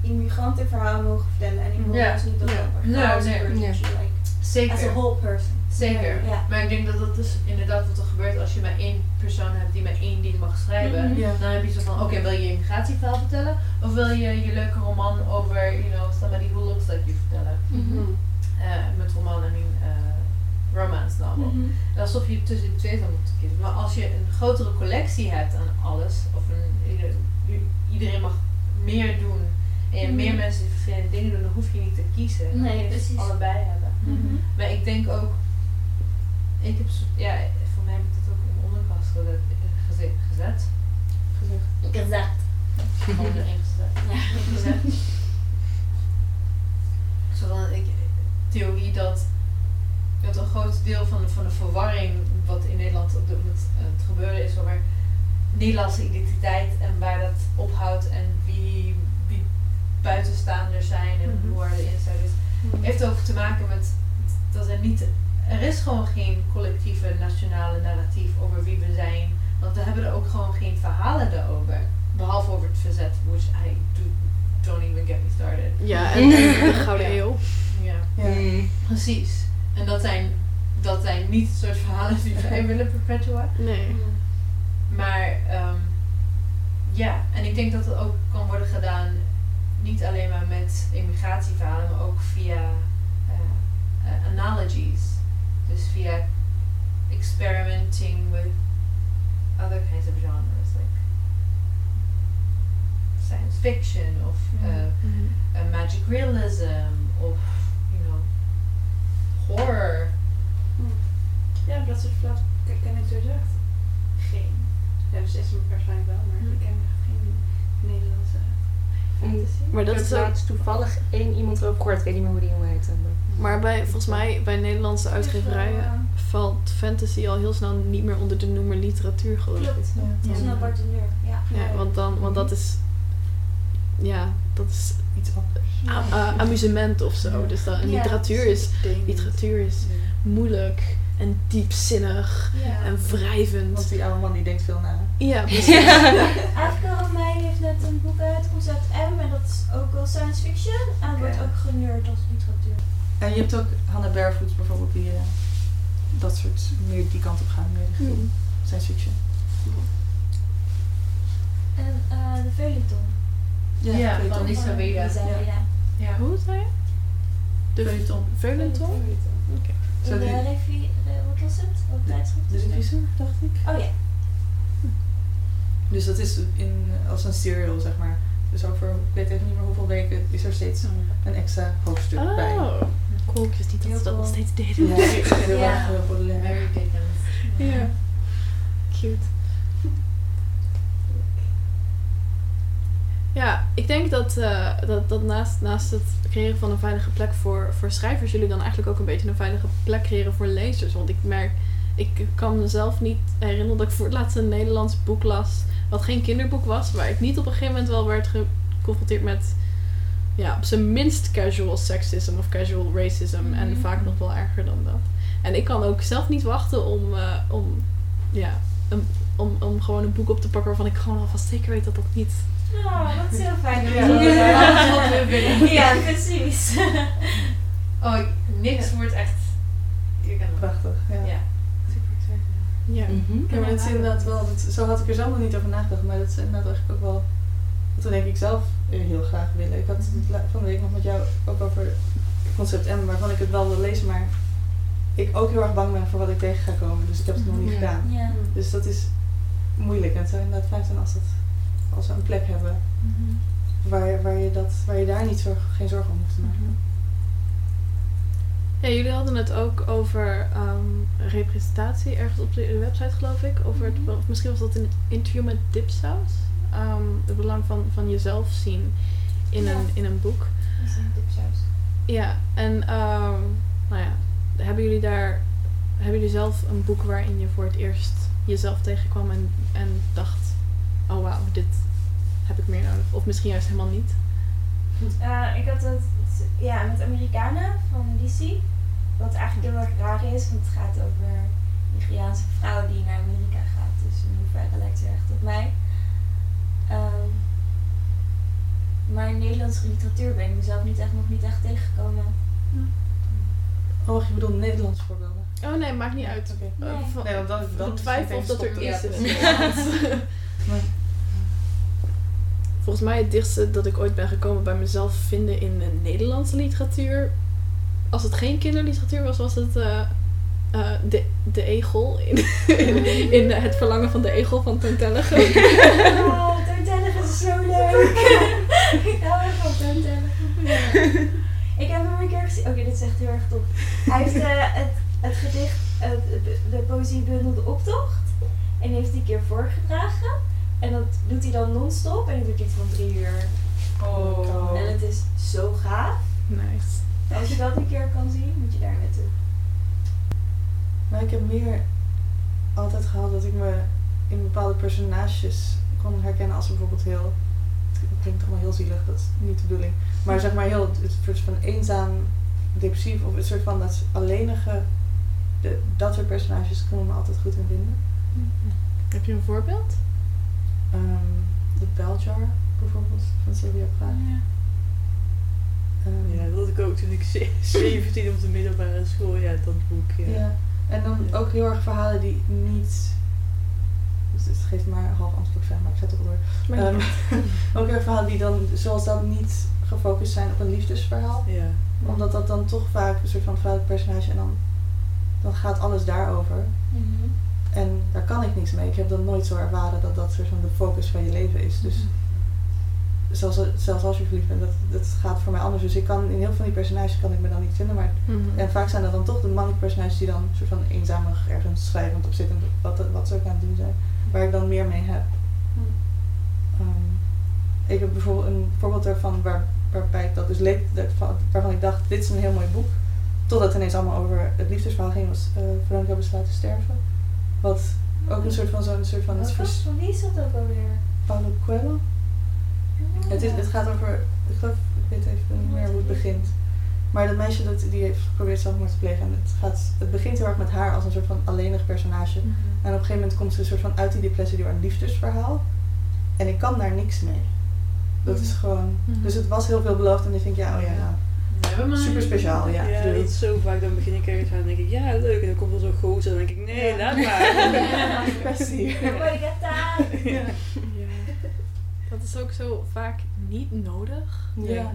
immigrantenverhaal mogen vertellen. En ik wil dus niet dat Ja. dat Nee, like, as a Zeker. whole person. Zeker. Ja. Maar ik denk dat dat dus inderdaad wat er gebeurt als je maar één persoon hebt die maar één ding mag schrijven. Mhm. Ja. Dan heb je zo van, oké, wil je je immigratieverhaal vertellen? Of wil je je leuke roman over, you know, somebody who looks like you vertellen? Mhm. Eh, met roman, I mean, eh, romance novel. Mhm. Alsof je tussen die twee zou moeten kiezen. Maar als je een grotere collectie hebt aan alles, of een, ieder- iedereen mag meer doen, en je hebt meer Mhm. mensen die verschillende dingen doen, dan hoef je niet te kiezen. Dan Nee, precies. allebei hebben. Mhm. Maar ik denk ook, ik heb, ja, voor mij heb ik dat ook in de onderkast gezet. gezet, gezet. Gezegd. Gewoon erin gezet. Ja. gezet. Zo van, ik, theorie dat, dat een groot deel van de, van de verwarring wat in Nederland op dit moment aan het gebeuren is over Nederlandse identiteit en waar dat ophoudt en wie, wie buitenstaanders zijn en Mhm. hoe er de insiders heeft ook te maken met dat er niet, er is gewoon geen collectieve nationale narratief over wie we zijn. Want we hebben er ook gewoon geen verhalen daarover. Behalve over het verzet, which I do, don't even get me started. Ja, en, de Gouden Ja. Eeuw. Ja, Ja. Mm. precies. En dat zijn, dat zijn niet het soort verhalen die wij willen perpetueren. Nee. Maar ehm, ja, en ik denk dat het ook kan worden gedaan, niet alleen maar met immigratieverhalen, maar ook via eh, eh, analogies. Dus via experimenting with other kinds of genres, like science fiction of uh, Mhm. uh, magic realism of, you know, horror. Ja, dat soort flauw ken ik sowieso echt geen. Ja, dus is waarschijnlijk wel, maar ik ken echt fantasy. Maar dat ik is ook, laatst toevallig één iemand over gehoord. Ik weet niet meer hoe die jongen heette. maar- maar bij, volgens mij bij Nederlandse uitgeverijen valt fantasy al heel snel niet meer onder de noemer literatuur geloof ik. Klopt. Ja. Dat is een aparte deur. Ja. Ja, want, dan, want dat is, ja, dat is Iets anders. a- a- amusement of zo. Dus dan, Ja. literatuur is, literatuur is moeilijk en diepzinnig Ja. en wrijvend. Want die oude man die denkt veel na. Ja, precies. Afke Romein heeft net een boek uit, Concept M, en dat is ook wel science fiction. En wordt ook geneurd als literatuur. En je hebt ook Hannah Barefoot bijvoorbeeld, die eh, dat soort meer die kant op gaan, meer richting Hmm. science fiction. En eh de Feuilleton. Ja, feuilleton. van. Lisa Ja. Weda. Ja. Hoe zei je? De Feuilleton. Feuilleton? Oké. Zo De die- revi- de- wat was het? Wat tijdschrift? De revisor, dacht ik. Oh ja. Dus dat is in, als een serial, zeg maar. Dus over, ik weet even niet meer hoeveel weken, is er steeds een extra hoofdstuk bij. Oh, cool. Ik wist niet dat Heel ze dat nog steeds deden. Ja, heel Ja. erg eh, populair. Mary Dickens. Ja. Cute. Ja, ik denk dat, eh, dat, dat naast, naast het creëren van een veilige plek voor, voor schrijvers, jullie dan eigenlijk ook een beetje een veilige plek creëren voor lezers. Want ik merk, ik kan mezelf niet herinneren dat ik voor het laatst een Nederlands boek las, wat geen kinderboek was, waar ik niet op een gegeven moment wel werd geconfronteerd met, ja, op zijn minst casual sexism of casual racism. En Mhm. vaak nog wel erger dan dat. En ik kan ook zelf niet wachten om, eh, om ja, een, om, om gewoon een boek op te pakken waarvan ik gewoon alvast zeker weet dat dat niet. Oh, dat is heel fijn. Ja, willen. Ja, precies. Oh, niks wordt echt. Prachtig, ja. Ja. Super excited. Ja. Mhm. Ja, maar dat is inderdaad wel, dat, zo had ik er zelf nog niet over nagedacht, maar dat is inderdaad eigenlijk ook wel, wat we denk ik zelf heel graag willen. Ik had het la- van de week nog met jou ook over concept M, waarvan ik het wel wil lezen, maar ik ook heel erg bang ben voor wat ik tegen ga komen, dus ik heb het nog niet Ja. gedaan. Ja. Dus dat is moeilijk en het zou inderdaad fijn zijn als, dat, als we een plek hebben waar, je- waar, je, dat, waar je daar niet zorg, geen zorgen om hoeft te maken. Ja, jullie hadden het ook over ehm, representatie ergens op de, website, geloof ik. Over het, Mhm. of misschien was dat in het interview met Dipsaus. Ehm, het belang van, van jezelf zien in, Ja. een, in een boek. Dat is een dipsaus. Ja, en ehm, nou ja, hebben jullie daar, hebben jullie zelf een boek waarin je voor het eerst jezelf tegenkwam en, en dacht, oh wauw, dit heb ik meer nodig. Of misschien juist helemaal niet? Eh, ik had het ja, met Amerikanen van DC. Wat eigenlijk heel erg raar is, want het gaat over een Nigeriaanse vrouw die naar Amerika gaat. Dus in hoeverre lijkt ze echt op mij. Ehm, maar in Nederlandse literatuur ben ik mezelf niet echt, nog niet echt tegengekomen. Oh, wacht, je bedoelt Nederlands voorbeelden? Oh nee, maakt niet uit. Oké. Eh, Nee. want dan, dan ik twijfel of dat er iets is. Ja, Volgens mij het dichtste dat ik ooit ben gekomen bij mezelf vinden in een Nederlandse literatuur. Als het geen kinderliteratuur was, was het eh, eh, de, de egel. In, in Het Verlangen van de Egel van Toon Tellige. Oh, Toontellig is zo leuk! ik hou echt van Toontellig. Ik heb hem een keer gezien. Oké, dit is echt heel erg tof. Hij heeft eh, het, het gedicht, de poëziebundel De Optocht. En die heeft een keer voorgedragen. En dat doet hij dan non-stop. En dat doet iets van drie uur. Oh. En het is zo gaaf. Nice. Als je dat een keer kan zien, moet je daar naartoe. Maar ik heb meer altijd gehad dat ik me in bepaalde personages kon herkennen als bijvoorbeeld heel. Het klinkt allemaal heel zielig, dat is niet de bedoeling. Maar zeg maar heel het soort van eenzaam, depressief of het soort van dat alleenige. De, dat soort personages kon ik me altijd goed in vinden. Heb je een voorbeeld? Ehm, de Beljar bijvoorbeeld van Sylvia Plath. Ehm, Ja, dat had ik ook toen ik ze- 17 op de middelbare school, ja, dat boek. Ja. Ja. En dan Ja. ook heel erg verhalen die niet. Dus het geeft maar een half antwoord zijn, maar ik zet het door. Maar Ehm, ook heel erg verhalen die dan, zoals dat, niet gefocust zijn op een liefdesverhaal. Ja. Omdat dat dan toch vaak een soort van vrouwelijk personage en dan, dan gaat alles daarover. En daar kan ik niks mee. Ik heb dat nooit zo ervaren dat dat soort van de focus van je leven is. Dus zelfs, zelfs als je verliefd bent, dat, dat gaat voor mij anders. Dus ik kan in heel veel van die personages kan ik me dan niet vinden. Maar Mhm. en vaak zijn dat dan toch de mannelijke personages die dan soort van eenzamig ergens schrijvend op zitten, wat, wat ze ook aan het doen zijn, waar ik dan meer mee heb. Ehm, ik heb bijvoorbeeld een voorbeeld daarvan waar, waarbij ik dat dus leek, waarvan ik dacht, dit is een heel mooi boek. Totdat het ineens allemaal over het liefdesverhaal ging, was uh, Veronica besluit te sterven. Wat ook een soort van zo'n soort van... het Wat was, van wie is dat ook alweer? Paulo Coelho. Het, is, het gaat over, ik geloof, ik weet even niet meer hoe het begint. Maar dat meisje dat, die heeft geprobeerd zelfmoord te plegen. En het, gaat, het begint heel erg met haar als een soort van alleenig personage. En op een gegeven moment komt ze een soort van uit die depressie door een liefdesverhaal. En ik kan daar niks mee. Dat is gewoon... Mhm. Dus het was heel veel beloofd en ik denk, ja, oh ja, super speciaal. Ja, Ja, is zo vaak. Dan begin ik ergens aan en denk ik, ja, leuk. En dan komt er zo'n gozer en dan denk ik, nee, laat maar. Ja. Dat is ook zo vaak niet nodig. Ja.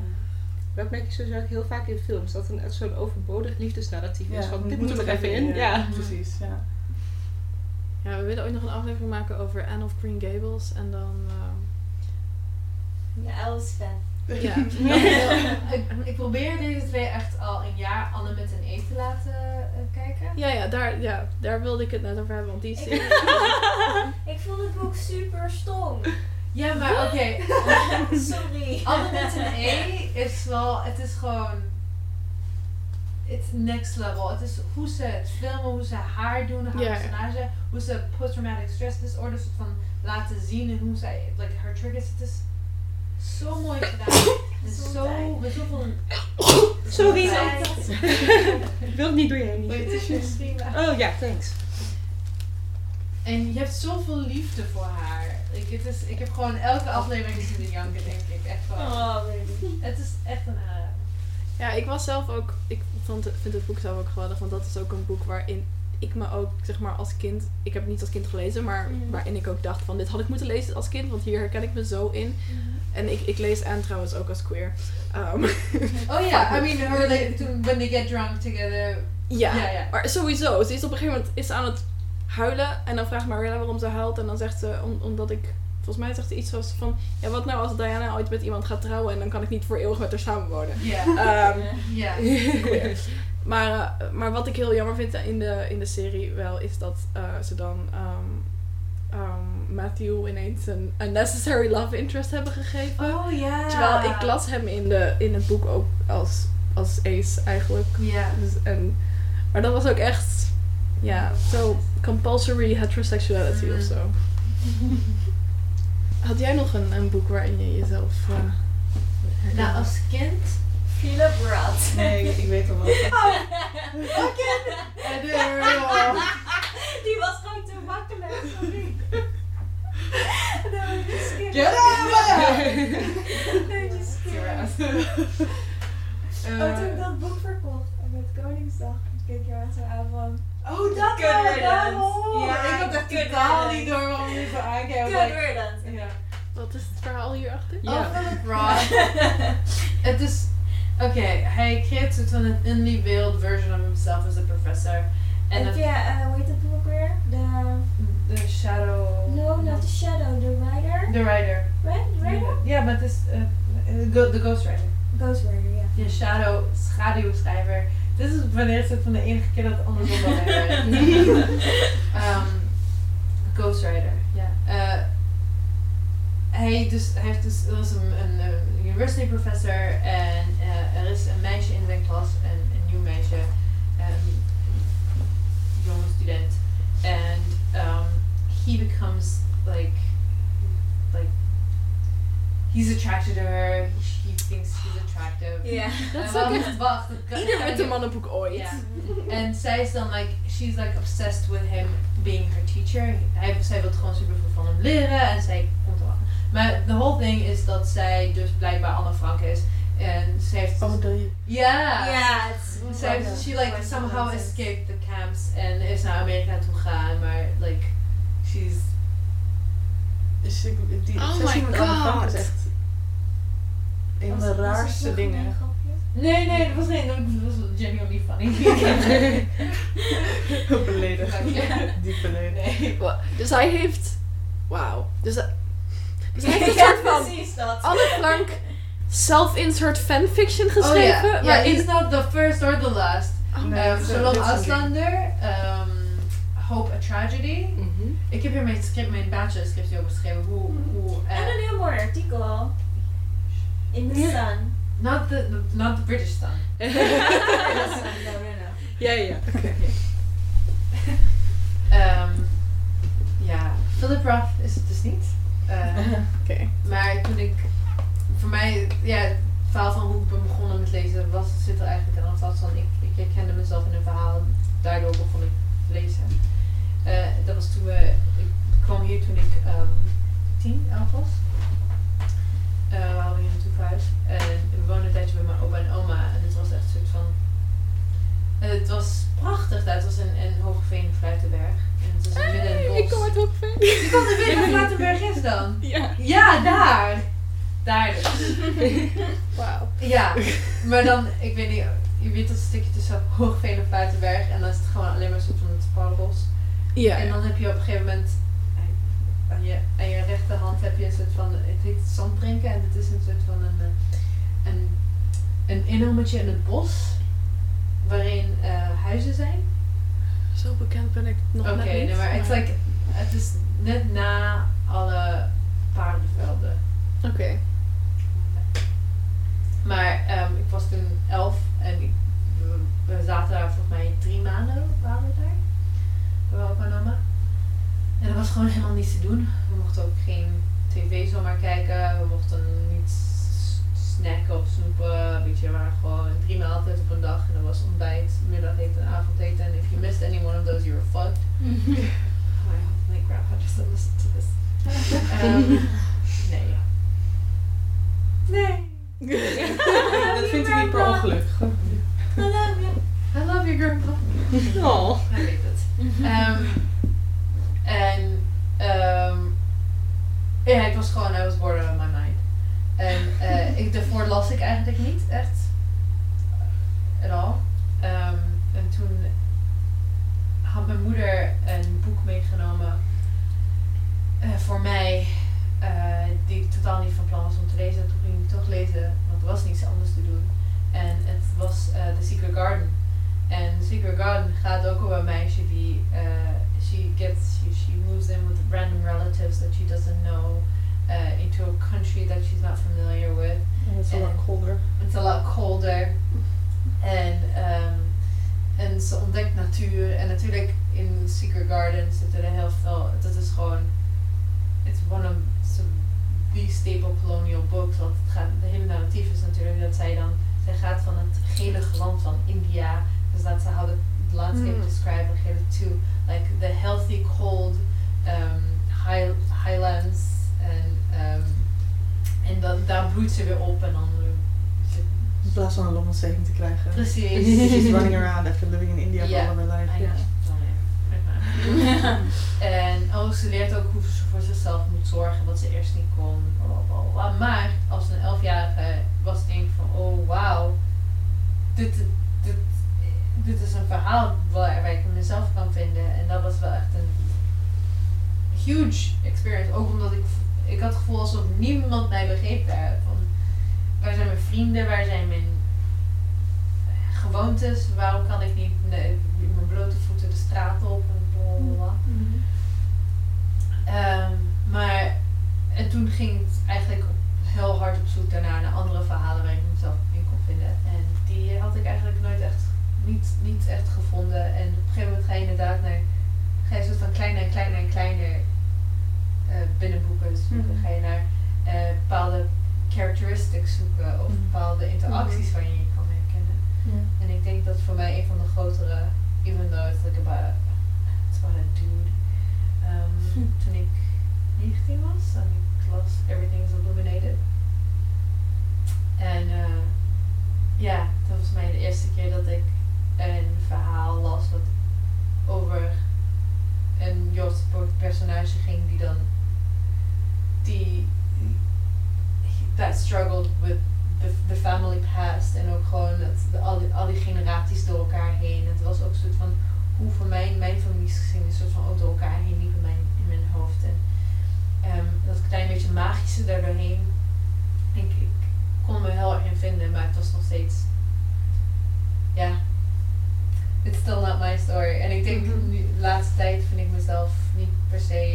Dat merk je sowieso heel vaak in films. Dat een echt zo'n overbodig liefdesnarratief is. Van, dit moet er even even in. in, Ja. Precies, ja. Ja, we willen ook nog een aflevering maken over Anne of Green Gables. En dan... ehm, Ja, Els fan. ja. ik, ik probeer deze twee echt al een jaar Anne met een E te laten eh, kijken. Ja, ja, daar, ja, daar wilde ik het net over hebben. Want die serie... Ik vond het boek super stom. Ja, maar oké. Sorry. Anne met een E is wel, het is gewoon. It's next level. Het is hoe ze het filmen, hoe ze haar doen, haar personage, hoe ze post-traumatic stress disorder soort van laten zien en hoe zij, like her triggers. Het is zo mooi gedaan. Is zo, met zoveel. Sorry. Ik wil het niet door je heen. Prima. Oh ja, thanks. En je hebt zoveel liefde voor haar. Ik, het is, ik heb gewoon elke aflevering zitten janken, denk ik. Echt gewoon. Oh, baby. Het is echt een aanrader. Ja, ik was zelf ook. Ik vond, het- vind het boek zelf ook geweldig, want dat is ook een boek waarin ik me ook, zeg maar, als kind. Ik heb het niet als kind gelezen, maar Mhm. waarin ik ook dacht van dit had ik moeten lezen als kind, want hier herken ik me zo in. En ik, ik lees Anne trouwens ook als queer. Ehm, Oh ja, I mean, her, when they get drunk together. ja, Ja, ja. maar sowieso. Ze is op een gegeven moment is aan het huilen en dan vraagt Marilla waarom ze huilt en dan zegt ze om, omdat ik. Volgens mij zegt ze iets zoals van, ja wat nou als Diana ooit met iemand gaat trouwen en dan kan ik niet voor eeuwig met haar samenwonen. Ja. Ehm, Ja. maar, eh, maar wat ik heel jammer vind in de, in de serie wel is dat eh, ze dan ehm, ehm, Matthew ineens een unnecessary love interest hebben gegeven. Oh ja. Terwijl ik las hem in, de, in het boek ook als, als ace eigenlijk. Ja. Dus, en, maar dat was ook echt, ja, zo compulsory heterosexuality of zo. Had jij nog een, een boek waarin je jezelf... eh, herkende? Nou, als kind. Philip Roth. Nee, ik weet al wat. Die was gewoon te makkelijk. Sorry. Dat heb ik geskipt. Get Nee, die skip. Oh, toen ik dat boek verkocht en met Koningsdag, keek je echt zo aan van... Oh, dat riddance. daarom. Ja, ik had echt good totaal niet door waarom je zo aankijkt. Good riddance. ja. Wat is het verhaal hierachter? Oh, Philip Roth. Het is... Oké, hij creëert soort van een indie-build version of himself as a professor. En je, eh, hoe heet dat boek weer? De... de Shadow... No, not the Shadow, The Rider. The Rider. Right? The Rider? Ja, maar het is The Ghost Rider. Ghost Rider, ja. Je shadow, schaduwschrijver. Dit is wanneer het van de enige keer dat het andersom werkt. Ehm, Ghost Rider, ja. Eh, hij, dus, hij heeft dus, er is een, een, university professor en eh, er is een meisje in zijn klas, een, een nieuw meisje, een jonge student. Um, he becomes like, like, he's attracted to her, he thinks she's attractive. Yeah, that's is En ook wacht, echt wacht, dat kan- ieder witte ik- mannenboek ooit. ja. En zij is dan like, she's like obsessed with him being her teacher. Hij, zij wil gewoon super veel van hem leren en zij komt. Maar the whole thing is dat zij dus blijkbaar Anne Frank is. En ze heeft. Oh, dat ja! Ja, het is Zij heeft, she like somehow escaped the camps en is naar Amerika toe gegaan, maar like, she's. is ik- die Oh my God. is echt een van de raarste dingen. Nee, nee, dat was geen, dat was genuinely funny. Beledigd. Ja. Diep beledigd. nee. Dus hij heeft... Wauw. Dus, hij- dus hij heeft een Ja, soort van precies dat. Anne Frank self-insert fanfiction geschreven. Oh, ja. ja, waarin- it's not the first or the last. Oh, Nee, Ehm ding. Auslander, ehm, Hope a Tragedy. Mhm. Ik heb hier mijn script, mijn over geschreven. Hoe, hoe, eh, En een heel mooi artikel. In the sun. not the, the- not the British Sun. In the sun, no, no, no. Ja, ja. Ehm, ja, Philip Roth is het dus niet. Eh, Oké. maar toen ik, voor mij, ja, het verhaal van hoe ik ben begonnen met lezen was, zit er eigenlijk aan. Was van, ik, ik herkende mezelf in een verhaal en daardoor begon ik lezen. Eh, dat was toen we, ik kwam hier toen ik ehm 10, 11 was. Eh, we hadden hier naartoe verhuisd. En we woonden een tijdje bij mijn opa en oma. En het was echt een soort van... eh, het was prachtig daar. Het was in, in Hoogeveen, Fluitenberg. En het was midden in het bos. ik kom uit Hoogveen. Je komt er weer waar Fluitenberg is dan? Ja. Ja, daar! Daar dus. Wauw. Ja, maar dan, ik weet niet, je weet dat stukje tussen Hoogveen en Fluitenberg. En dan is het gewoon alleen maar een soort van het. Ja. En dan heb je op een gegeven moment aan je, aan je rechterhand heb je een soort van, het heet zanddrinken en het is een soort van een, eh, een, een inhammetje in het bos waarin eh, huizen zijn. Zo bekend ben ik nog Oké, net niet. nee, maar het is, like, het is net na alle paardenvelden. Oké. Maar ehm, ik was toen elf en ik, we, we zaten daar volgens mij drie maanden waren we daar. Bij opa en oma. En er was gewoon helemaal niets te doen. We mochten ook geen tv zomaar kijken. We mochten niet snacken of snoepen. Weet je, we waren gewoon drie maaltijden op een dag. En dat was ontbijt, middageten en avondeten. En if you missed any one of those, you were fucked. Oh, I hope my grandpa doesn't listen to this. Ehm, nee. Nee. Dat vindt hij niet per ongeluk. I love you. I love you, grandpa. Oh. Hij weet het. Ehm, en ehm ja, ik was gewoon, I was bored out of my mind. En eh ik, daarvoor las ik eigenlijk niet echt. At all. Ehm, en toen had mijn moeder een boek meegenomen eh, voor mij, eh, die ik totaal niet van plan was om te lezen. Lezen, want er was niets anders te doen. En het was eh The Secret Garden. En The Secret Garden gaat ook over een meisje die, uh, she gets, she, she moves in with random relatives that she doesn't know uh, into a country that she's not familiar with. Is al lang colder. It's a lot colder. En, ehm, en ze ontdekt natuur. En natuurlijk in Secret Garden zitten er heel veel. Dat is gewoon. It's one of. A staple colonial books. Want het gaat, de hele narratief is natuurlijk dat zij dan, zij gaat van het gelige land van India, dus dat ze how the landscape Mm. described related to like the healthy cold um, high, highlands en um, en dan, daar bloeit ze weer op en dan zit- In plaats van een longontsteking te krijgen. precies. She's running around after living in India for Ja. all of her life. I know. En oh, ze leert ook hoe ze voor zichzelf moet zorgen, wat ze eerst niet kon. bla, bla, bla, bla. Maar als een elfjarige was het denk van, oh wauw, dit, dit, dit is een verhaal waar, ik mezelf kan vinden. En dat was wel echt een huge experience. Ook omdat ik, ik had het gevoel alsof niemand mij begreep daar. Van, waar zijn mijn vrienden, waar zijn mijn gewoontes, waarom kan ik niet nee, mijn blote voeten de straat op en blablabla. Ehm, maar en toen ging het eigenlijk op, heel hard op zoek daarna naar andere verhalen waar ik mezelf in kon vinden. En die had ik eigenlijk nooit echt, niet, niet echt gevonden. En op een gegeven moment ga je inderdaad naar, ga je soort van kleiner en kleiner en kleiner eh, binnenboeken zoeken. Mhm. Ga je naar eh, bepaalde characteristics zoeken of Mhm. bepaalde interacties waarin je je kan herkennen. En ik denk dat voor mij een van de grotere, even though it's like about, it's about a Ehm, Hm. Toen ik 19 was en ik las Everything is Illuminated. En eh, ja, dat was mij de eerste keer dat ik een verhaal las wat over een Joodse personage ging die dan die that struggled with the, the family past en ook gewoon het, mijn familiegeschiedenis soort van ook door elkaar heen liep in mijn, in mijn hoofd. En ehm, dat klein beetje magische daardoorheen. Ik, ik kon me heel erg in vinden, maar het was nog steeds ja, it's still not my story. En ik denk Mhm. de laatste tijd vind ik mezelf niet per se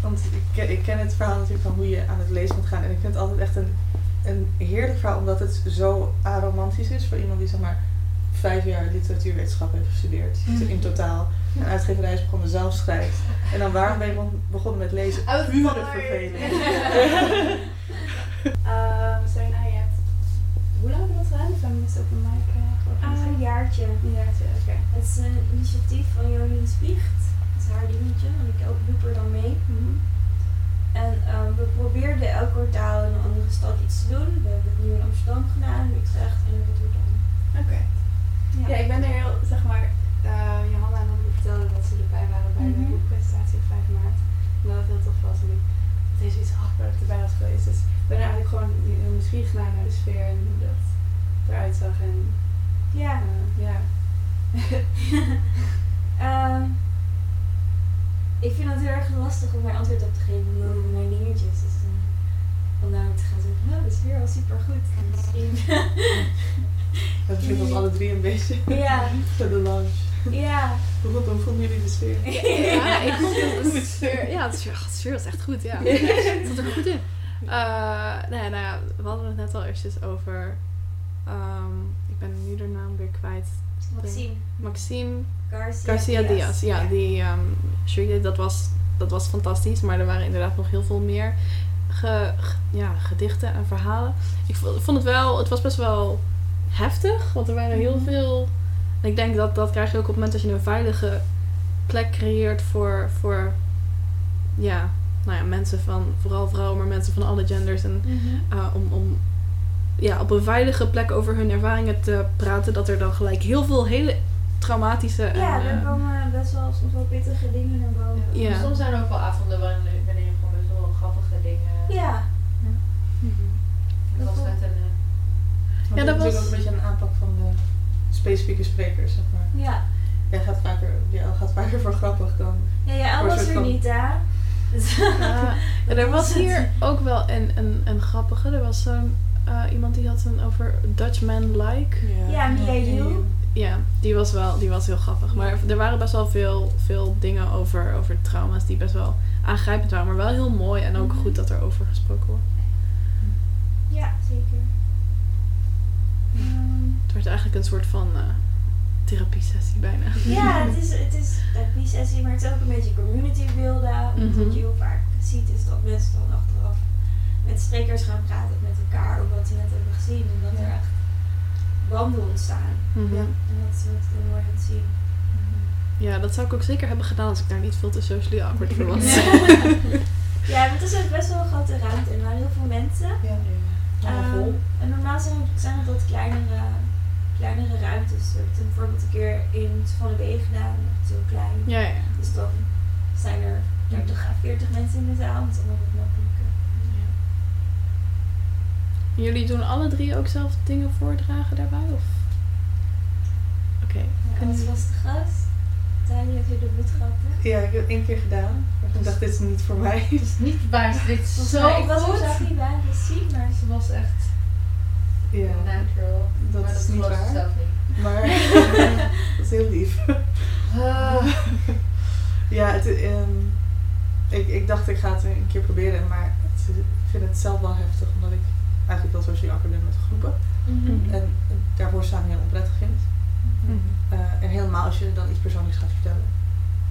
want ik ken, ik ken het verhaal natuurlijk van hoe je aan het lezen moet gaan. En ik vind het altijd echt een, een heerlijk verhaal, omdat het zo aromantisch is voor iemand die zeg maar vijf jaar literatuurwetenschap heeft gestudeerd. In totaal. En uitgeverij is begonnen zelf schrijft. En dan waarom ben je begon- begonnen met lezen? Pure verveling. Ehm, zo, nou, je hebt... Hoe lang heb je dat gedaan? Feminist Open Mic uh, Ah, een jaartje. Een jaartje, oké. Het is een initiatief van Jolien Spiecht. Haar dingetje, en ik ook doe er dan mee. Mhm. En ehm, we probeerden elk kwartaal in een andere stad iets te doen. We hebben het nu in Amsterdam gedaan, in Utrecht en in Rotterdam. Oké. Ja. ik ben er heel, zeg maar, eh Johanna en Anneke vertelden dat ze erbij waren bij de Mhm. boekpresentatie op 5 maart. En dat het heel tof was. En ik eens iets dat ik erbij was geweest. Dus ik ben eigenlijk gewoon heel nieuwsgierig naar, naar de sfeer en hoe dat eruit zag. En Ja. eh, ja. Ehm, ik vind het heel erg lastig om daar antwoord op te geven over mijn dingetjes. Dus eh, om nou te gaan zeggen, oh, de sfeer was super goed. En misschien. Dat klinkt ons alle drie een beetje. ja, Voor de lounge. ja. Hoe vond- hoe vonden jullie de sfeer? Ja, ik vond het de sfeer, ja, de sfeer, de sfeer was echt goed, ja. Het zat er goed in. Eh, nee, nou ja, we hadden het net al eerst over, ehm, ik ben nu de naam weer kwijt. Maxime. Maxime Garcia, Garcia Diaz, ja, die um, jury, dat was, dat was fantastisch, maar er waren inderdaad nog heel veel meer ge, ge- ja, gedichten en verhalen. Ik vo- vond het wel, het was best wel heftig, want er waren heel veel. En ik denk dat dat krijg je ook op het moment dat je een veilige plek creëert voor, voor ja, nou ja, mensen van, vooral vrouwen, maar mensen van alle genders. En Mhm. uh, om, om ja, op een veilige plek over hun ervaringen te praten, dat er dan gelijk heel veel hele traumatische en, Ja, er eh, komen best wel soms wel pittige dingen naar boven. Ja. Soms zijn er ook wel avonden waarin wanneer je gewoon best wel grappige dingen. Ja. Het was net een. eh, Ja, dat is natuurlijk was- ook een beetje een aanpak van de specifieke sprekers, zeg maar. Ja. Jij gaat vaker, jij gaat vaker voor grappig dan. Ja, ja, was er van- niet, hè? Ja, en er was hier ook wel een, een, een grappige. Er was zo'n, eh, iemand die had een over Dutch Man Like. Ja, Mia. Ja, die was wel die was heel grappig. Maar er waren best wel veel, veel dingen over, over trauma's die best wel aangrijpend waren. Maar wel heel mooi en ook Mhm. goed dat er over gesproken wordt. Ja, zeker. Ehm, Het werd eigenlijk een soort van eh therapie-sessie bijna. ja, het is, het is een sessie, maar het is ook een beetje community builden. Want Mhm. Wat je heel vaak ziet is dat mensen dan achteraf met sprekers gaan praten met elkaar over wat ze net hebben gezien. En dat er echt banden ontstaan. Mhm. Ja. En dat is wat ik heel mooi aan het zien. Ja, dat zou ik ook zeker hebben gedaan als ik daar niet veel te socially awkward voor was. Ja, want het is ook best wel een grote ruimte en er waren heel veel mensen. Ja. Helemaal Ehm, vol. en normaal zijn het, zijn het wat kleinere, kleinere ruimtes. We hebben het bijvoorbeeld een keer in het Van de B gedaan, dat is heel klein. Ja, ja. Dus dan zijn er 30 à 40 mensen in de zaal. En Jullie doen alle drie ook zelf dingen voordragen daarbij? Of? Oké. Ja, Kunnen Als was de gast. Tanja heeft je de voet gehad. Ja, ik heb het één keer gedaan. Maar ik dacht, dit is niet voor mij. Het is niet waar, dit is zo ik was er zelf niet bij, dus zie maar. Ze was echt Ja, natural. dat maar is dat niet waar. zelf niet. Maar dat is heel lief. Ah. Ja, het, ehm, ik, ik dacht ik ga het een keer proberen, maar het, ik vind het zelf wel heftig omdat ik eigenlijk wel sociaal akkoord ben met groepen. Mhm. En daarvoor staan heel onprettig vind. Mhm. Eh, en helemaal als je dan iets persoonlijks gaat vertellen.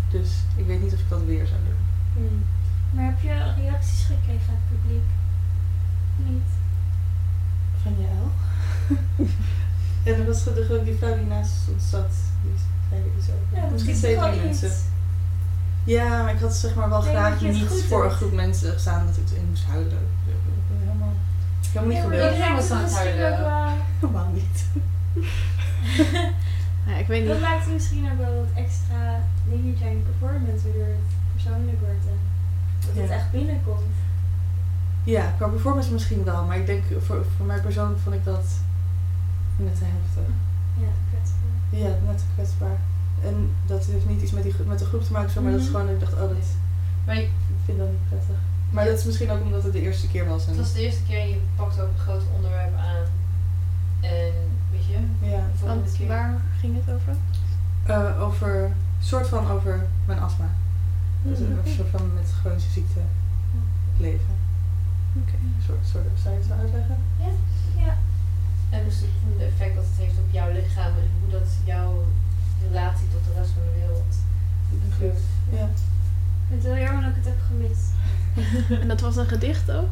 Dus ik weet niet of ik dat weer zou doen. Hmm. Maar heb je reacties gekregen uit het publiek? Niet. Van jou? en er was ik die vrouw die naast ons zat, die zei er iets over. Ja, Misschien is twee, iets. mensen. Ja, maar ik had zeg maar wel Ik graag je niet voor een groep mensen gestaan dat ik in moest huilen. Helemaal, helemaal niet Ja, maar gebeurd. Iedereen was dat aan het huilen. ook wel- Helemaal niet. Ja, ik weet Dat niet. maakt misschien ook wel wat extra dingetje aan je performance, waardoor het persoonlijk wordt en dat het echt binnenkomt. Ja, qua performance misschien wel, maar ik denk voor, voor mij persoonlijk vond ik dat net te heftig. Ja, kwetsbaar. Ja, net te kwetsbaar. En dat heeft niet iets met, die, met de groep te maken, zo, maar dat is Mhm. gewoon, ik dacht, oh, dat, Maar ik vind dat niet prettig. Maar dat is misschien ook omdat het de eerste keer was. En, het was de eerste keer en je pakt ook een groot onderwerp aan. En weet je, ja, Want keer. waar ging het over? Eh, over, soort van over mijn astma. Dus een soort van met chronische ziekte leven. Oké. Een soort, soort, zou je het zo uitleggen? En dus het de effect dat het heeft op jouw lichaam en hoe dat jouw relatie tot de rest van de wereld beïnvloedt. Ja. Ik vind het heel jammer dat ik het heb gemist. En dat was een gedicht ook?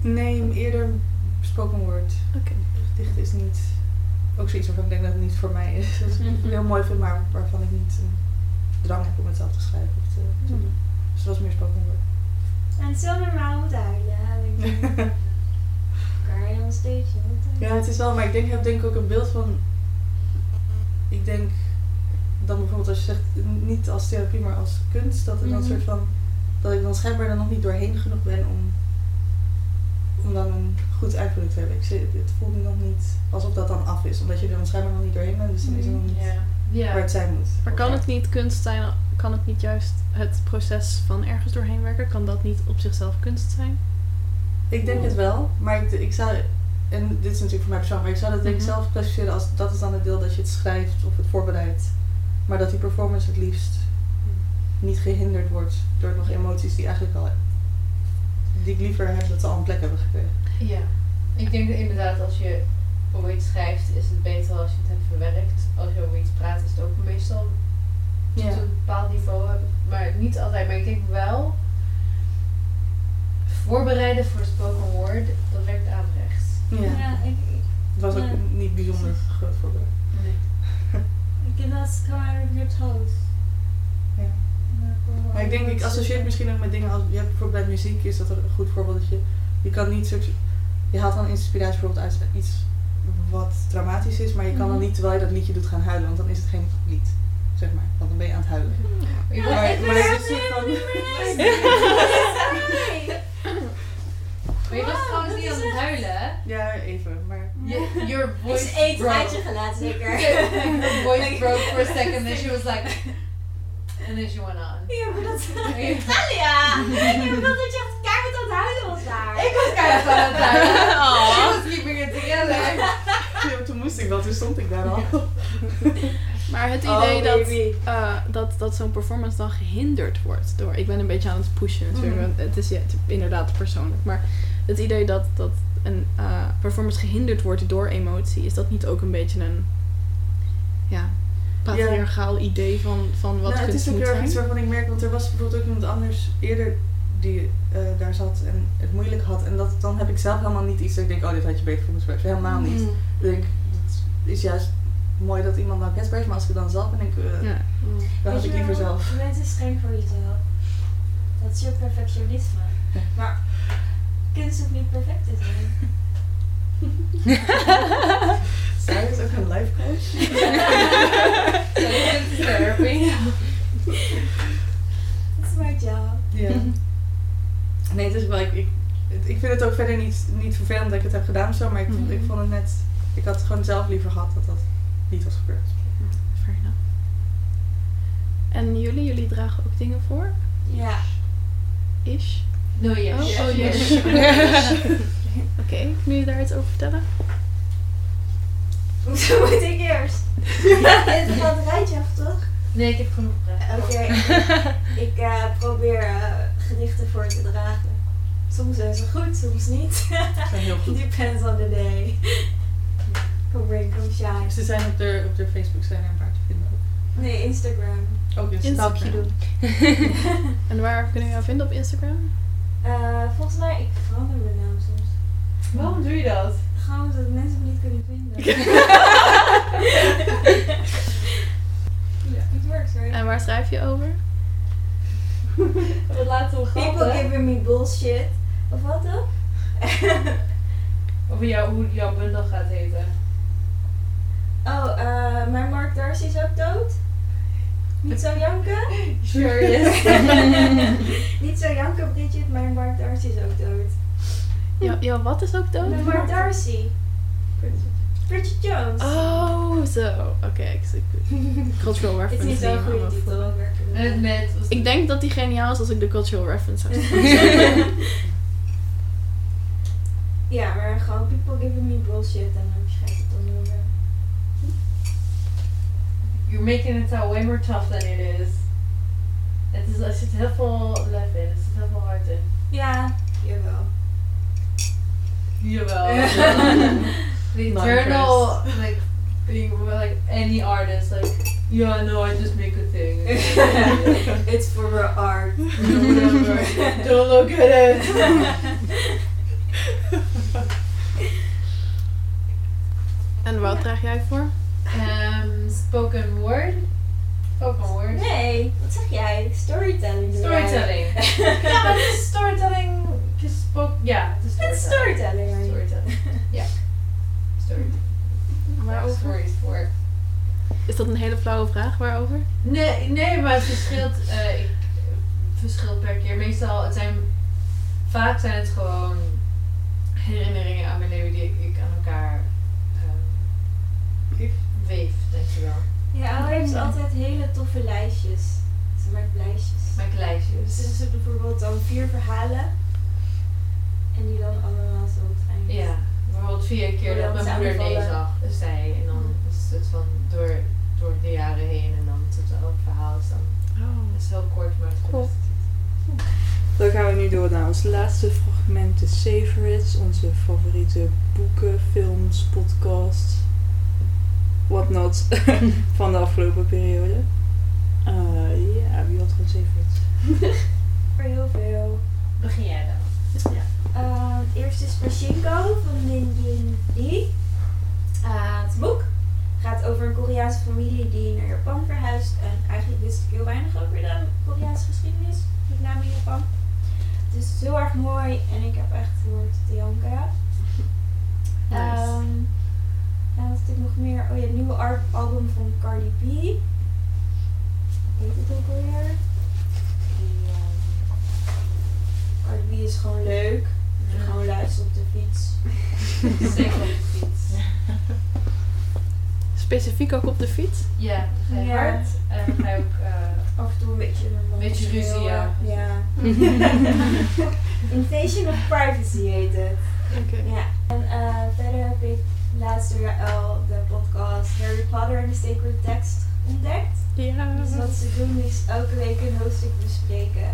Nee, eerder spoken word. Oké. Gedicht is niet, ook zoiets waarvan ik denk dat het niet voor mij is. Dat ik Mhm. heel mooi vind, maar waarvan ik niet een drang heb om het zelf te schrijven of te, te Mhm. doen. Dus het was meer spoken word. En het is wel normaal om te huilen. Kan je stage altijd. Ja, het is wel, maar ik denk, heb denk ik ook een beeld van. Ik denk dan bijvoorbeeld als je zegt, niet als therapie, maar als kunst, dat er dan een Mhm. soort van. Dat ik dan schijnbaar er nog niet doorheen genoeg ben om. om dan een goed eindproduct te hebben. Ik zit, het voelt nu nog niet alsof dat dan af is, omdat je er dan schijnbaar nog niet doorheen bent, dus dan is het nog niet Ja. Ja. waar het zijn moet. Maar kan het niet kunst zijn, kan het niet juist het proces van ergens doorheen werken? Kan dat niet op zichzelf kunst zijn? Ik denk het wel, maar ik, ik zou. En dit is natuurlijk voor mij persoonlijk, maar ik zou dat denk ik Mhm. zelf klassificeren als dat is dan het deel dat je het schrijft of het voorbereidt. Maar dat die performance het liefst niet gehinderd wordt door nog emoties die eigenlijk al. die ik liever heb dat ze al een plek hebben gekregen. Ja, ik denk dat inderdaad als je over iets schrijft, is het beter als je het hebt verwerkt. Als je over iets praat, is het ook meestal tot Ja. een bepaald niveau. hebben. Maar niet altijd, maar ik denk wel, voorbereiden voor spoken word, dat werkt averechts. Ja. Ja, ik, ik, Het was ook Ja. niet bijzonder groot voorbereid. Nee. ik denk dat het gewoon out of your toes. Ja. Maar ik denk, ik associeer het misschien ook met dingen als, je hebt bijvoorbeeld bij muziek is dat een goed voorbeeld dat je, je kan niet zo, je haalt dan inspiratie bijvoorbeeld uit iets wat dramatisch is, maar je kan dan Mhm. niet terwijl je dat liedje doet gaan huilen, want dan is het geen lied, zeg maar, want dan ben je aan het huilen. Maar je Ja, Maar, maar het is van, maar je was trouwens niet aan het huilen, hè? ja even, maar Je- Your voice Is één broke. traantje gelaten zeker? Her voice broke for a second, then she was like, then she went on. Ja, maar dat... Ja. Talia! Ik bedoel dat je echt keihard aan het huilen was daar. Ik was keihard aan het huilen. She was keeping it together. Ja, toen moest ik wel, toen stond ik daar al. Maar het Oh, idee dat, eh, dat, dat zo'n performance dan gehinderd wordt door... Ik ben een beetje aan het pushen natuurlijk, Mhm. want het is ja, het is inderdaad persoonlijk. Maar het idee dat, dat een eh, performance gehinderd wordt door emotie... is dat niet ook een beetje een ja, patriarchaal idee van, van wat nou, het is ook heel erg iets waarvan ik merk, want er was bijvoorbeeld ook iemand anders eerder die eh, daar zat en het moeilijk had. En dat, dan heb ik zelf helemaal niet iets dat ik denk, oh dit had je beter voor moeten schrijven. Helemaal niet. Mm. Ik denk, het is juist mooi dat iemand nou kwetsbaar is, maar als ik dan zelf ben, denk ik, eh, Ja. dan had ik liever wel, zelf. Je bent te streng voor jezelf. Dat is je perfectionisme. Maar kunst hoeft niet perfect te zijn. Zij is ook een life coach. Therapy. Dat is mijn job. Ja. Nee, het is wel, ik, ik, vind het ook verder niet, niet vervelend dat ik het heb gedaan of zo, maar ik, vond- ik vond het net, ik had gewoon zelf liever gehad dat dat niet was gebeurd. Fair enough. En jullie, jullie dragen ook dingen voor? Ja. Ish? No, yes. Oh, oh yes. Oké, kunnen jullie daar iets over vertellen? Hoezo moet ik eerst? Je hebt een batterijtje af, toch? Nee, ik heb genoeg. Oké. ik eh, probeer eh, gedichten voor te dragen. Soms zijn ze goed, soms niet. zijn heel goed. Depends on the day. Come rain, come shine. Ze zijn op de, op de Facebook zijn er een paar te vinden. Nee, Instagram. Ook een Instagram. stapje doen. En waar kunnen jullie jou vinden op Instagram? Eh, volgens mij, ik verander mijn naam soms. Waarom doe je dat? Gewoon zodat mensen me niet kunnen vinden. ja, it works, right? En waar schrijf je over? Wat laten we People grappen? giving me bullshit. Of wat dan? Over jou, hoe jouw bundel gaat heten. oh, eh, mijn Mark Darcy is ook dood. Niet zo janken? Sure, yes. Niet zo janken, Bridget. Mijn Mark Darcy is ook dood. Ja, ja wat is ook dood? Mark Darcy. Bridget Jones. Oh, zo. Oké, ik zie Cultural Het is reference. niet zo'n die goede titel. Met, met, Ik denk dat die geniaal is als ik de cultural reference zeggen. ja, maar gewoon people giving me bullshit en dan beschrijf ik het dan weer. You're making it sound way more tough than it is. Het is, er zit heel veel lef in, er zit heel veel hart in. Ja, jawel. Jawel. the Not eternal, like, being like any artist, like, yeah, no, I just make a thing. It's for her art. Whatever. Don't look at it. En wat draag jij voor? Um, spoken word. Spoken word. Nee, wat zeg jij? Storytelling. Storytelling. ja, maar het is storytelling Ja, het is Het is storytelling. storytelling. right? Storytelling. Ja. Storytelling. Waarover? Stories voor. Is dat een hele flauwe vraag? Waarover? Nee, nee, maar het verschilt, eh, ik, verschilt per keer. Meestal, het zijn, vaak zijn het gewoon herinneringen aan mijn leven die ik, ik aan elkaar ehm, weef, denk je wel. Ja, Elle heeft altijd hele toffe lijstjes. Ze maakt lijstjes. Mijn Dus lijstjes. ze hebben bijvoorbeeld dan vier verhalen. En die dan allemaal zo op het einde. Ja, bijvoorbeeld vier keer Oh, dat dat mijn moeder nee zag, zei. En dan is het van door, door de jaren heen en dan tot elk verhaal is dan. Oh. Het is heel kort, maar het is Cool. Dan gaan we nu door naar ons laatste fragment, de favorites. Onze favoriete boeken, films, podcasts, whatnot van de afgelopen periode. Eh, ja, wie had er een favorite? Voor heel veel. Begin jij dan? Eh, het eerste is Pachinko van Min Jin Lee. Eh, het boek gaat over een Koreaanse familie die naar Japan verhuist. En eigenlijk wist ik heel weinig over de Koreaanse geschiedenis, met name in Japan. Het is heel erg mooi en ik heb echt hard te janken. Ehm, en wat heb ik nog meer? Oh ja, het nieuwe art album van Cardi B. Weet het ook alweer? Cardi B is gewoon leuk. Je gewoon luisteren op de fiets. Zeker op de fiets. Specifiek ook op de fiets? Ja, ga je Ja. hard en dan ga je ook. eh, Af en toe een beetje een Beetje ruzie, ja. ja. Invasion of Privacy heet het. Oké. Ja. En eh, verder heb ik laatst door Jaël de podcast Harry Potter en de Sacred Text ontdekt. Ja. Dus wat ze doen is elke week een hoofdstuk bespreken.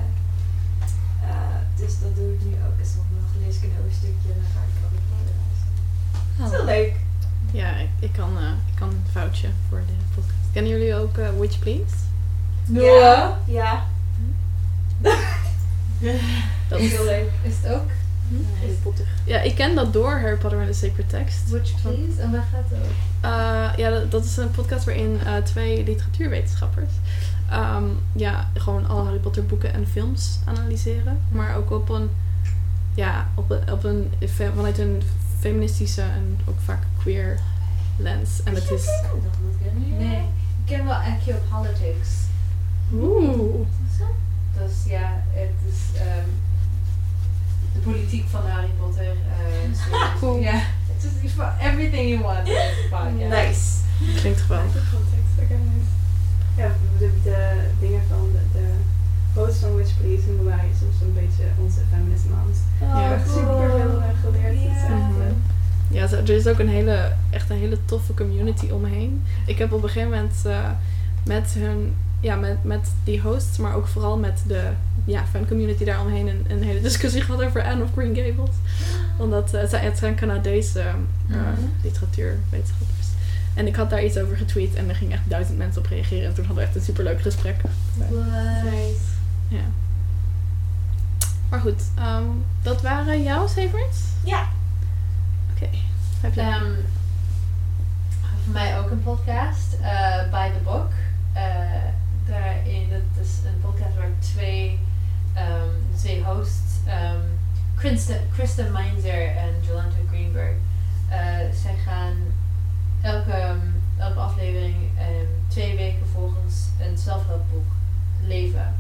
Eh, dus dat doe ik nu ook. En soms nog lees ik een hoofdstukje en dan ga ik Harry Potter luisteren. Het is heel leuk. Ja, ik, ik kan, eh, ik kan een foutje voor de podcast. Kennen jullie ook eh, Witch Please? Ja. Ja. Dat is, Heel leuk. Is het ook? Harry Potter. ja, ik ken dat door Harry Potter en de Sacred Text. Watch please. En waar gaat het over? Eh, ja, dat, dat is een podcast waarin eh, twee literatuurwetenschappers ehm, ja, gewoon alle Harry Potter boeken en films analyseren. Maar ook op een, ja, op een, op een vanuit een feministische en ook vaak queer lens. En het is... Nee. Ik ken wel Archaeopolitics. Oeh. Dus ja, het is ehm, politiek van Harry Potter. eh, series. Cool. Ja, het is for everything you want podcast. Nice. Klinkt nice. Ja, de, de dingen van de, de host van Witch Please noemen wij soms een beetje onze feminist moms. Ja. Ik heb echt super veel eh, geleerd. Eh, Ja, zo- er is ook een hele, echt een hele toffe community omheen. Ik heb op een gegeven moment eh, met hun, ja, met, met die hosts, maar ook vooral met de ja, fan community daaromheen een, een hele discussie gehad over Anne of Green Gables. Omdat eh, zij, het zijn Canadese eh, Mhm. literatuurwetenschappers. En ik had daar iets over getweet en er gingen echt duizend mensen op reageren. En toen hadden we echt een superleuk gesprek. Nice. Ja. Maar goed, ehm, dat waren jouw favorites? Ja. Oké. Heb jij? Ehm, voor mij ook een podcast, eh By the Book. Eh, daarin, dat is een podcast waar twee, ehm, twee hosts, ehm, Krista, Meinzer en Jolanta Greenberg, eh, zij gaan elke, elke aflevering ehm, twee weken volgens een zelfhelpboek leven.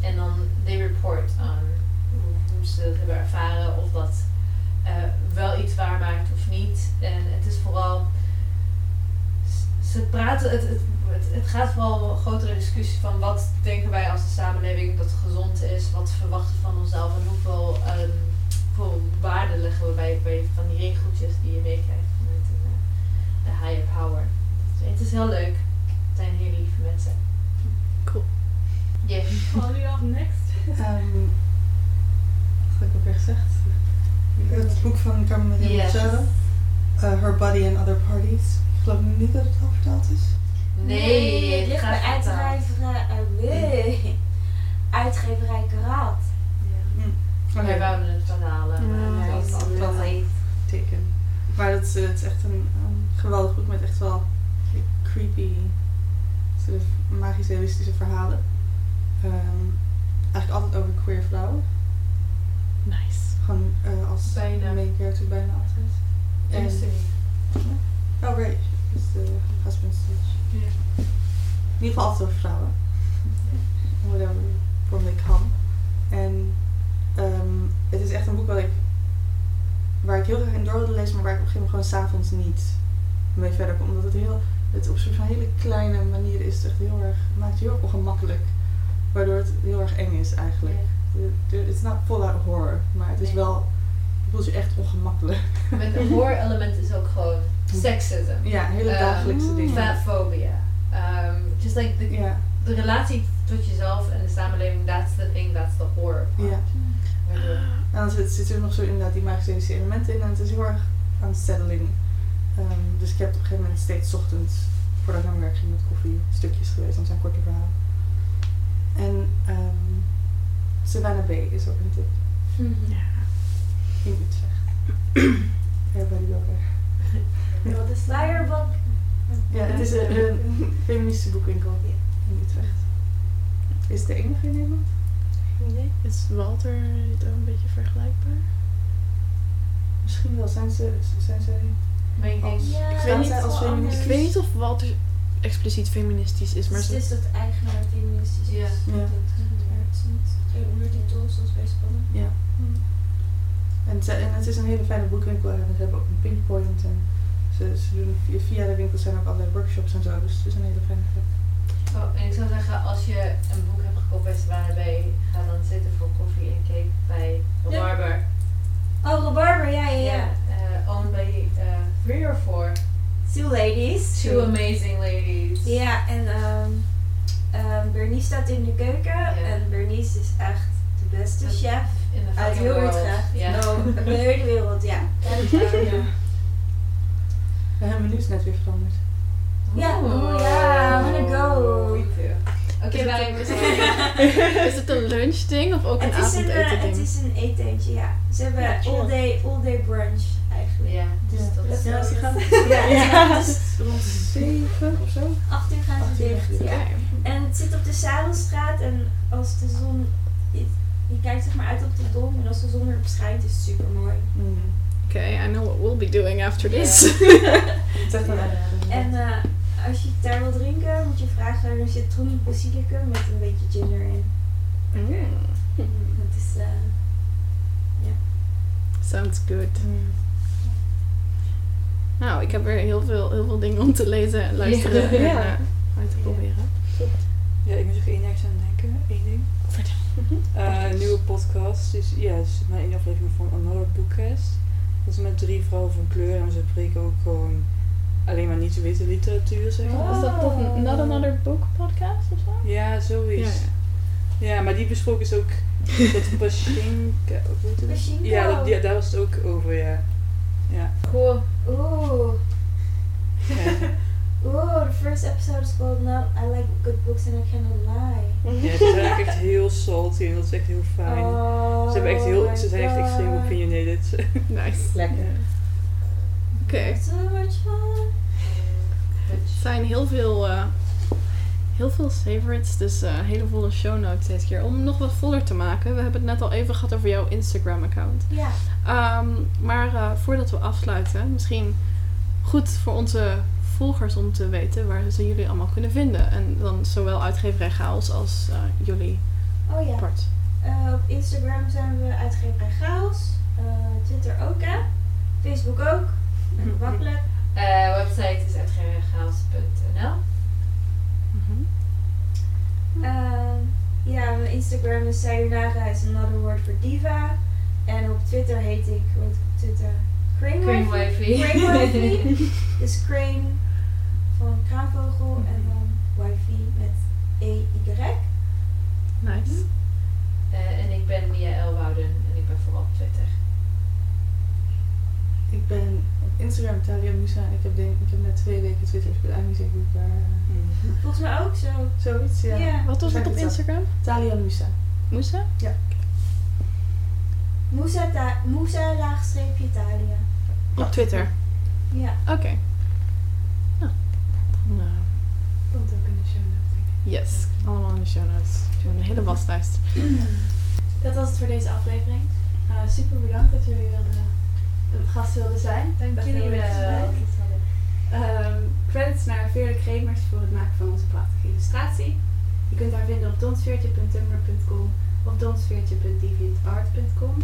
En dan they report aan hoe, ze het hebben ervaren, of dat eh, wel iets waarmaakt of niet. En het is vooral. Ze praten, het, het, het, het gaat vooral om een grotere discussie van wat denken wij als een samenleving dat gezond is, wat verwachten we van onszelf en hoeveel, ehm, hoeveel waarde leggen we bij, bij van die regeltjes die je meekrijgt vanuit een, eh, de higher power. Het is, het is heel leuk. Het zijn hele lieve mensen. Cool. Yeah. All you up next? Ehm, wat had ik ook weer gezegd? Het boek van Carmen Yes. Machado, eh, Her Body and Other Parties. Ik geloof niet dat het al vertaald is. Nee, het het ligt bij uitgeverij, eh, nee. uitgeverij Karaat. Oké, Wij wouden het verhalen. maar Ja, het is dat- al dat- late. teken. Maar het is, het is echt een, een geweldig boek met echt wel creepy, soort of magisch realistische verhalen. Ehm, eigenlijk altijd over queer vrouwen. Nice. Gewoon eh, als Bijna. main character bijna altijd. En, oh, Ray is de husband stage. In ieder geval altijd over vrouwen. Whatever from they come. En ehm, het is echt een boek waar ik, waar ik heel graag in door wilde lezen, maar waar ik op een gegeven moment gewoon s'avonds niet mee verder kom. Omdat het, heel, het op van hele kleine manier is. Het echt heel erg, maakt je heel erg ongemakkelijk. Waardoor het heel erg eng is eigenlijk. Het is not full out horror, maar het is wel, voelt je echt ongemakkelijk. Met een horror element is ook gewoon sexism. Ja, hele Ehm, dagelijkse dingen. Fatphobia. Um, just like the, de relatie tot jezelf en de samenleving, that's the thing, that's the horror part. ja. En dan zit, zit er nog zo inderdaad die magische elementen in en het is heel erg unsettling. Ehm, dus ik heb op een gegeven moment steeds 's ochtends, voordat ik naar mijn werk ging met koffie, stukjes gelezen, want het zijn korte verhalen. En ehm Savannah Bay is ook een tip Ja. In Utrecht. Everybody go there. Wat is Firebug? Ja, het is een, een feministische boekwinkel in Utrecht. Is het de enige in Nederland? Is Walter niet ook een beetje vergelijkbaar? Misschien wel. Zijn ze, zijn ik denk, als, Ja, staan weet niet als feministisch? Ik weet niet of Walter expliciet feministisch is, maar Dus ze... het is dat eigenaar feministisch is. Ja. Ja. Maar het is niet geen ondertitel zoals bij Spannen. Ja. En, ze- en het is een hele fijne boekwinkel en ze hebben ook een pinpoint en ze, ze doen via, de winkel zijn ook allerlei workshops en zo, dus het is een hele fijne plek. oh, en ik zou zeggen, als je een boek hebt gekocht bij Savannah Bay, ga dan zitten voor koffie en cake bij Ja. Barber. Oh, Rabarber, ja, ja, eh, owned by eh, Three or four? Two ladies. Two amazing ladies. Ja, en ehm ehm, Bernice staat in de keuken. En Bernice is echt de beste chef uit heel world. Utrecht. Ja. Nou, de hele wereld, ja. Mijn menu is net weer veranderd. Ja, oh ja, I wanna go. Oké, Is het wij een- Is het een lunchding of ook een Het is een, avondeten eh, het is een eetentje, ja. Ze hebben Ja, all, day, all day brunch eigenlijk. Ja, dus Ja. dat is Ja, ze gaan Ja, Ja. het is rond zeven of zo. acht uur gaan ze dicht. Ja. En het zit op de Zadelstraat en als de zon... Je, kijkt zeg maar uit op de dom en als de zon erop schijnt is het super mooi. Mm. Oké, I know what we'll be doing after this. Aanrader. En eh, als je daar wil drinken, moet je vragen, er zit groene basilicum met een beetje ginger in. Mm, Dat is... eh, sounds good. Mm. Nou, ik heb weer heel veel, heel veel dingen om te lezen en luisteren en Ja. eh, uit te proberen. Ja, ik moet nog één ergens aan denken. Eén ding. Eh, een nieuwe podcast. Dus ja, het is maar één aflevering van Another Bookcast. Dat is met drie vrouwen van kleur en ze spreken ook gewoon alleen maar niet witte literatuur, zeg maar. Is dat toch. Not Another Book podcast of zo? Ja, zoiets. Ja, Ja, maar die besproken is ook dat Pashinka, hoe heet het? Ja, dat, ja, daar was het ook over, ja. Ja. Cool. Oeh. Ja. Oeh, the first episode is called Not I Like Good Books and I Cannot Lie. Ja, ze zijn ook echt heel salty en dat is echt heel fijn. Oh ze, hebben echt heel, my ze zijn echt extreem opinionated. Nice. Lekker. Oké. So much fun. Het zijn heel veel, eh, heel veel favorites, dus eh hele volle show notes deze keer. Om nog wat voller te maken, we hebben het net al even gehad over jouw Instagram-account. Ja. Ehm, maar eh, voordat we afsluiten, misschien goed voor onze volgers om te weten waar ze jullie allemaal kunnen vinden. En dan zowel uitgeverij Chaos als eh, jullie Oh ja. part. Eh, op Instagram zijn we uitgeverij Chaos. Eh, Twitter ook hè. Facebook ook. Lekker makkelijk. Eh, website is uitgeverchaos.nl. Mhm. Ja, mijn Instagram is Sayonara is another word for diva. En op Twitter heet ik, hoe heet ik op Twitter? Crane Wifey. Wifey. Crane Wifey. dus Crane van kraanvogel en dan Wifey met E E-Y. Nice. Eh, en ik ben Mia Elwouden en ik ben vooral op Twitter. Ik ben op Instagram Talia Musa. Ik heb, denk, ik heb net twee weken Twitter, dus ik weet eigenlijk niet zeker hoe ik daar... eh, Volgens mij ook zo. Zoiets, ja. Ja. Wat was het op Instagram? Talia Musa. Moesa? Moesa, ta- Moesa laagstreepje Italia. Op Twitter. Ja. Oké. Eh, Komt ook in de show notes, denk ik. yes, allemaal in de show notes. Gewoon een hele waslijst. Dat was het voor deze aflevering. Eh, super bedankt dat jullie wilden, een gast wilden zijn. Dank jullie wel zijn. Ehm, credits naar Veerle Kremers voor het maken van onze prachtige illustratie. Je kunt haar vinden op donsveertje.tumblr.com of donsveertje.deviantart.com.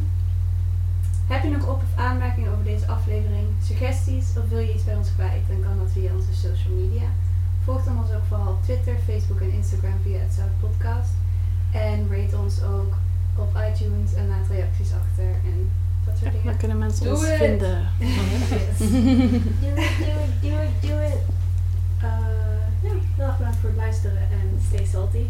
Heb je nog op- of aanmerkingen over deze aflevering, suggesties of wil je iets bij ons kwijt, dan kan dat via onze social media. Volg dan ons ook vooral op Twitter, Facebook en Instagram via het Zout Podcast. En rate ons ook op iTunes en laat reacties achter en dat soort Dan dingen. kunnen mensen ons vinden. Do it, do it, do it, do it. Eh, ja, heel erg bedankt voor het luisteren en stay salty.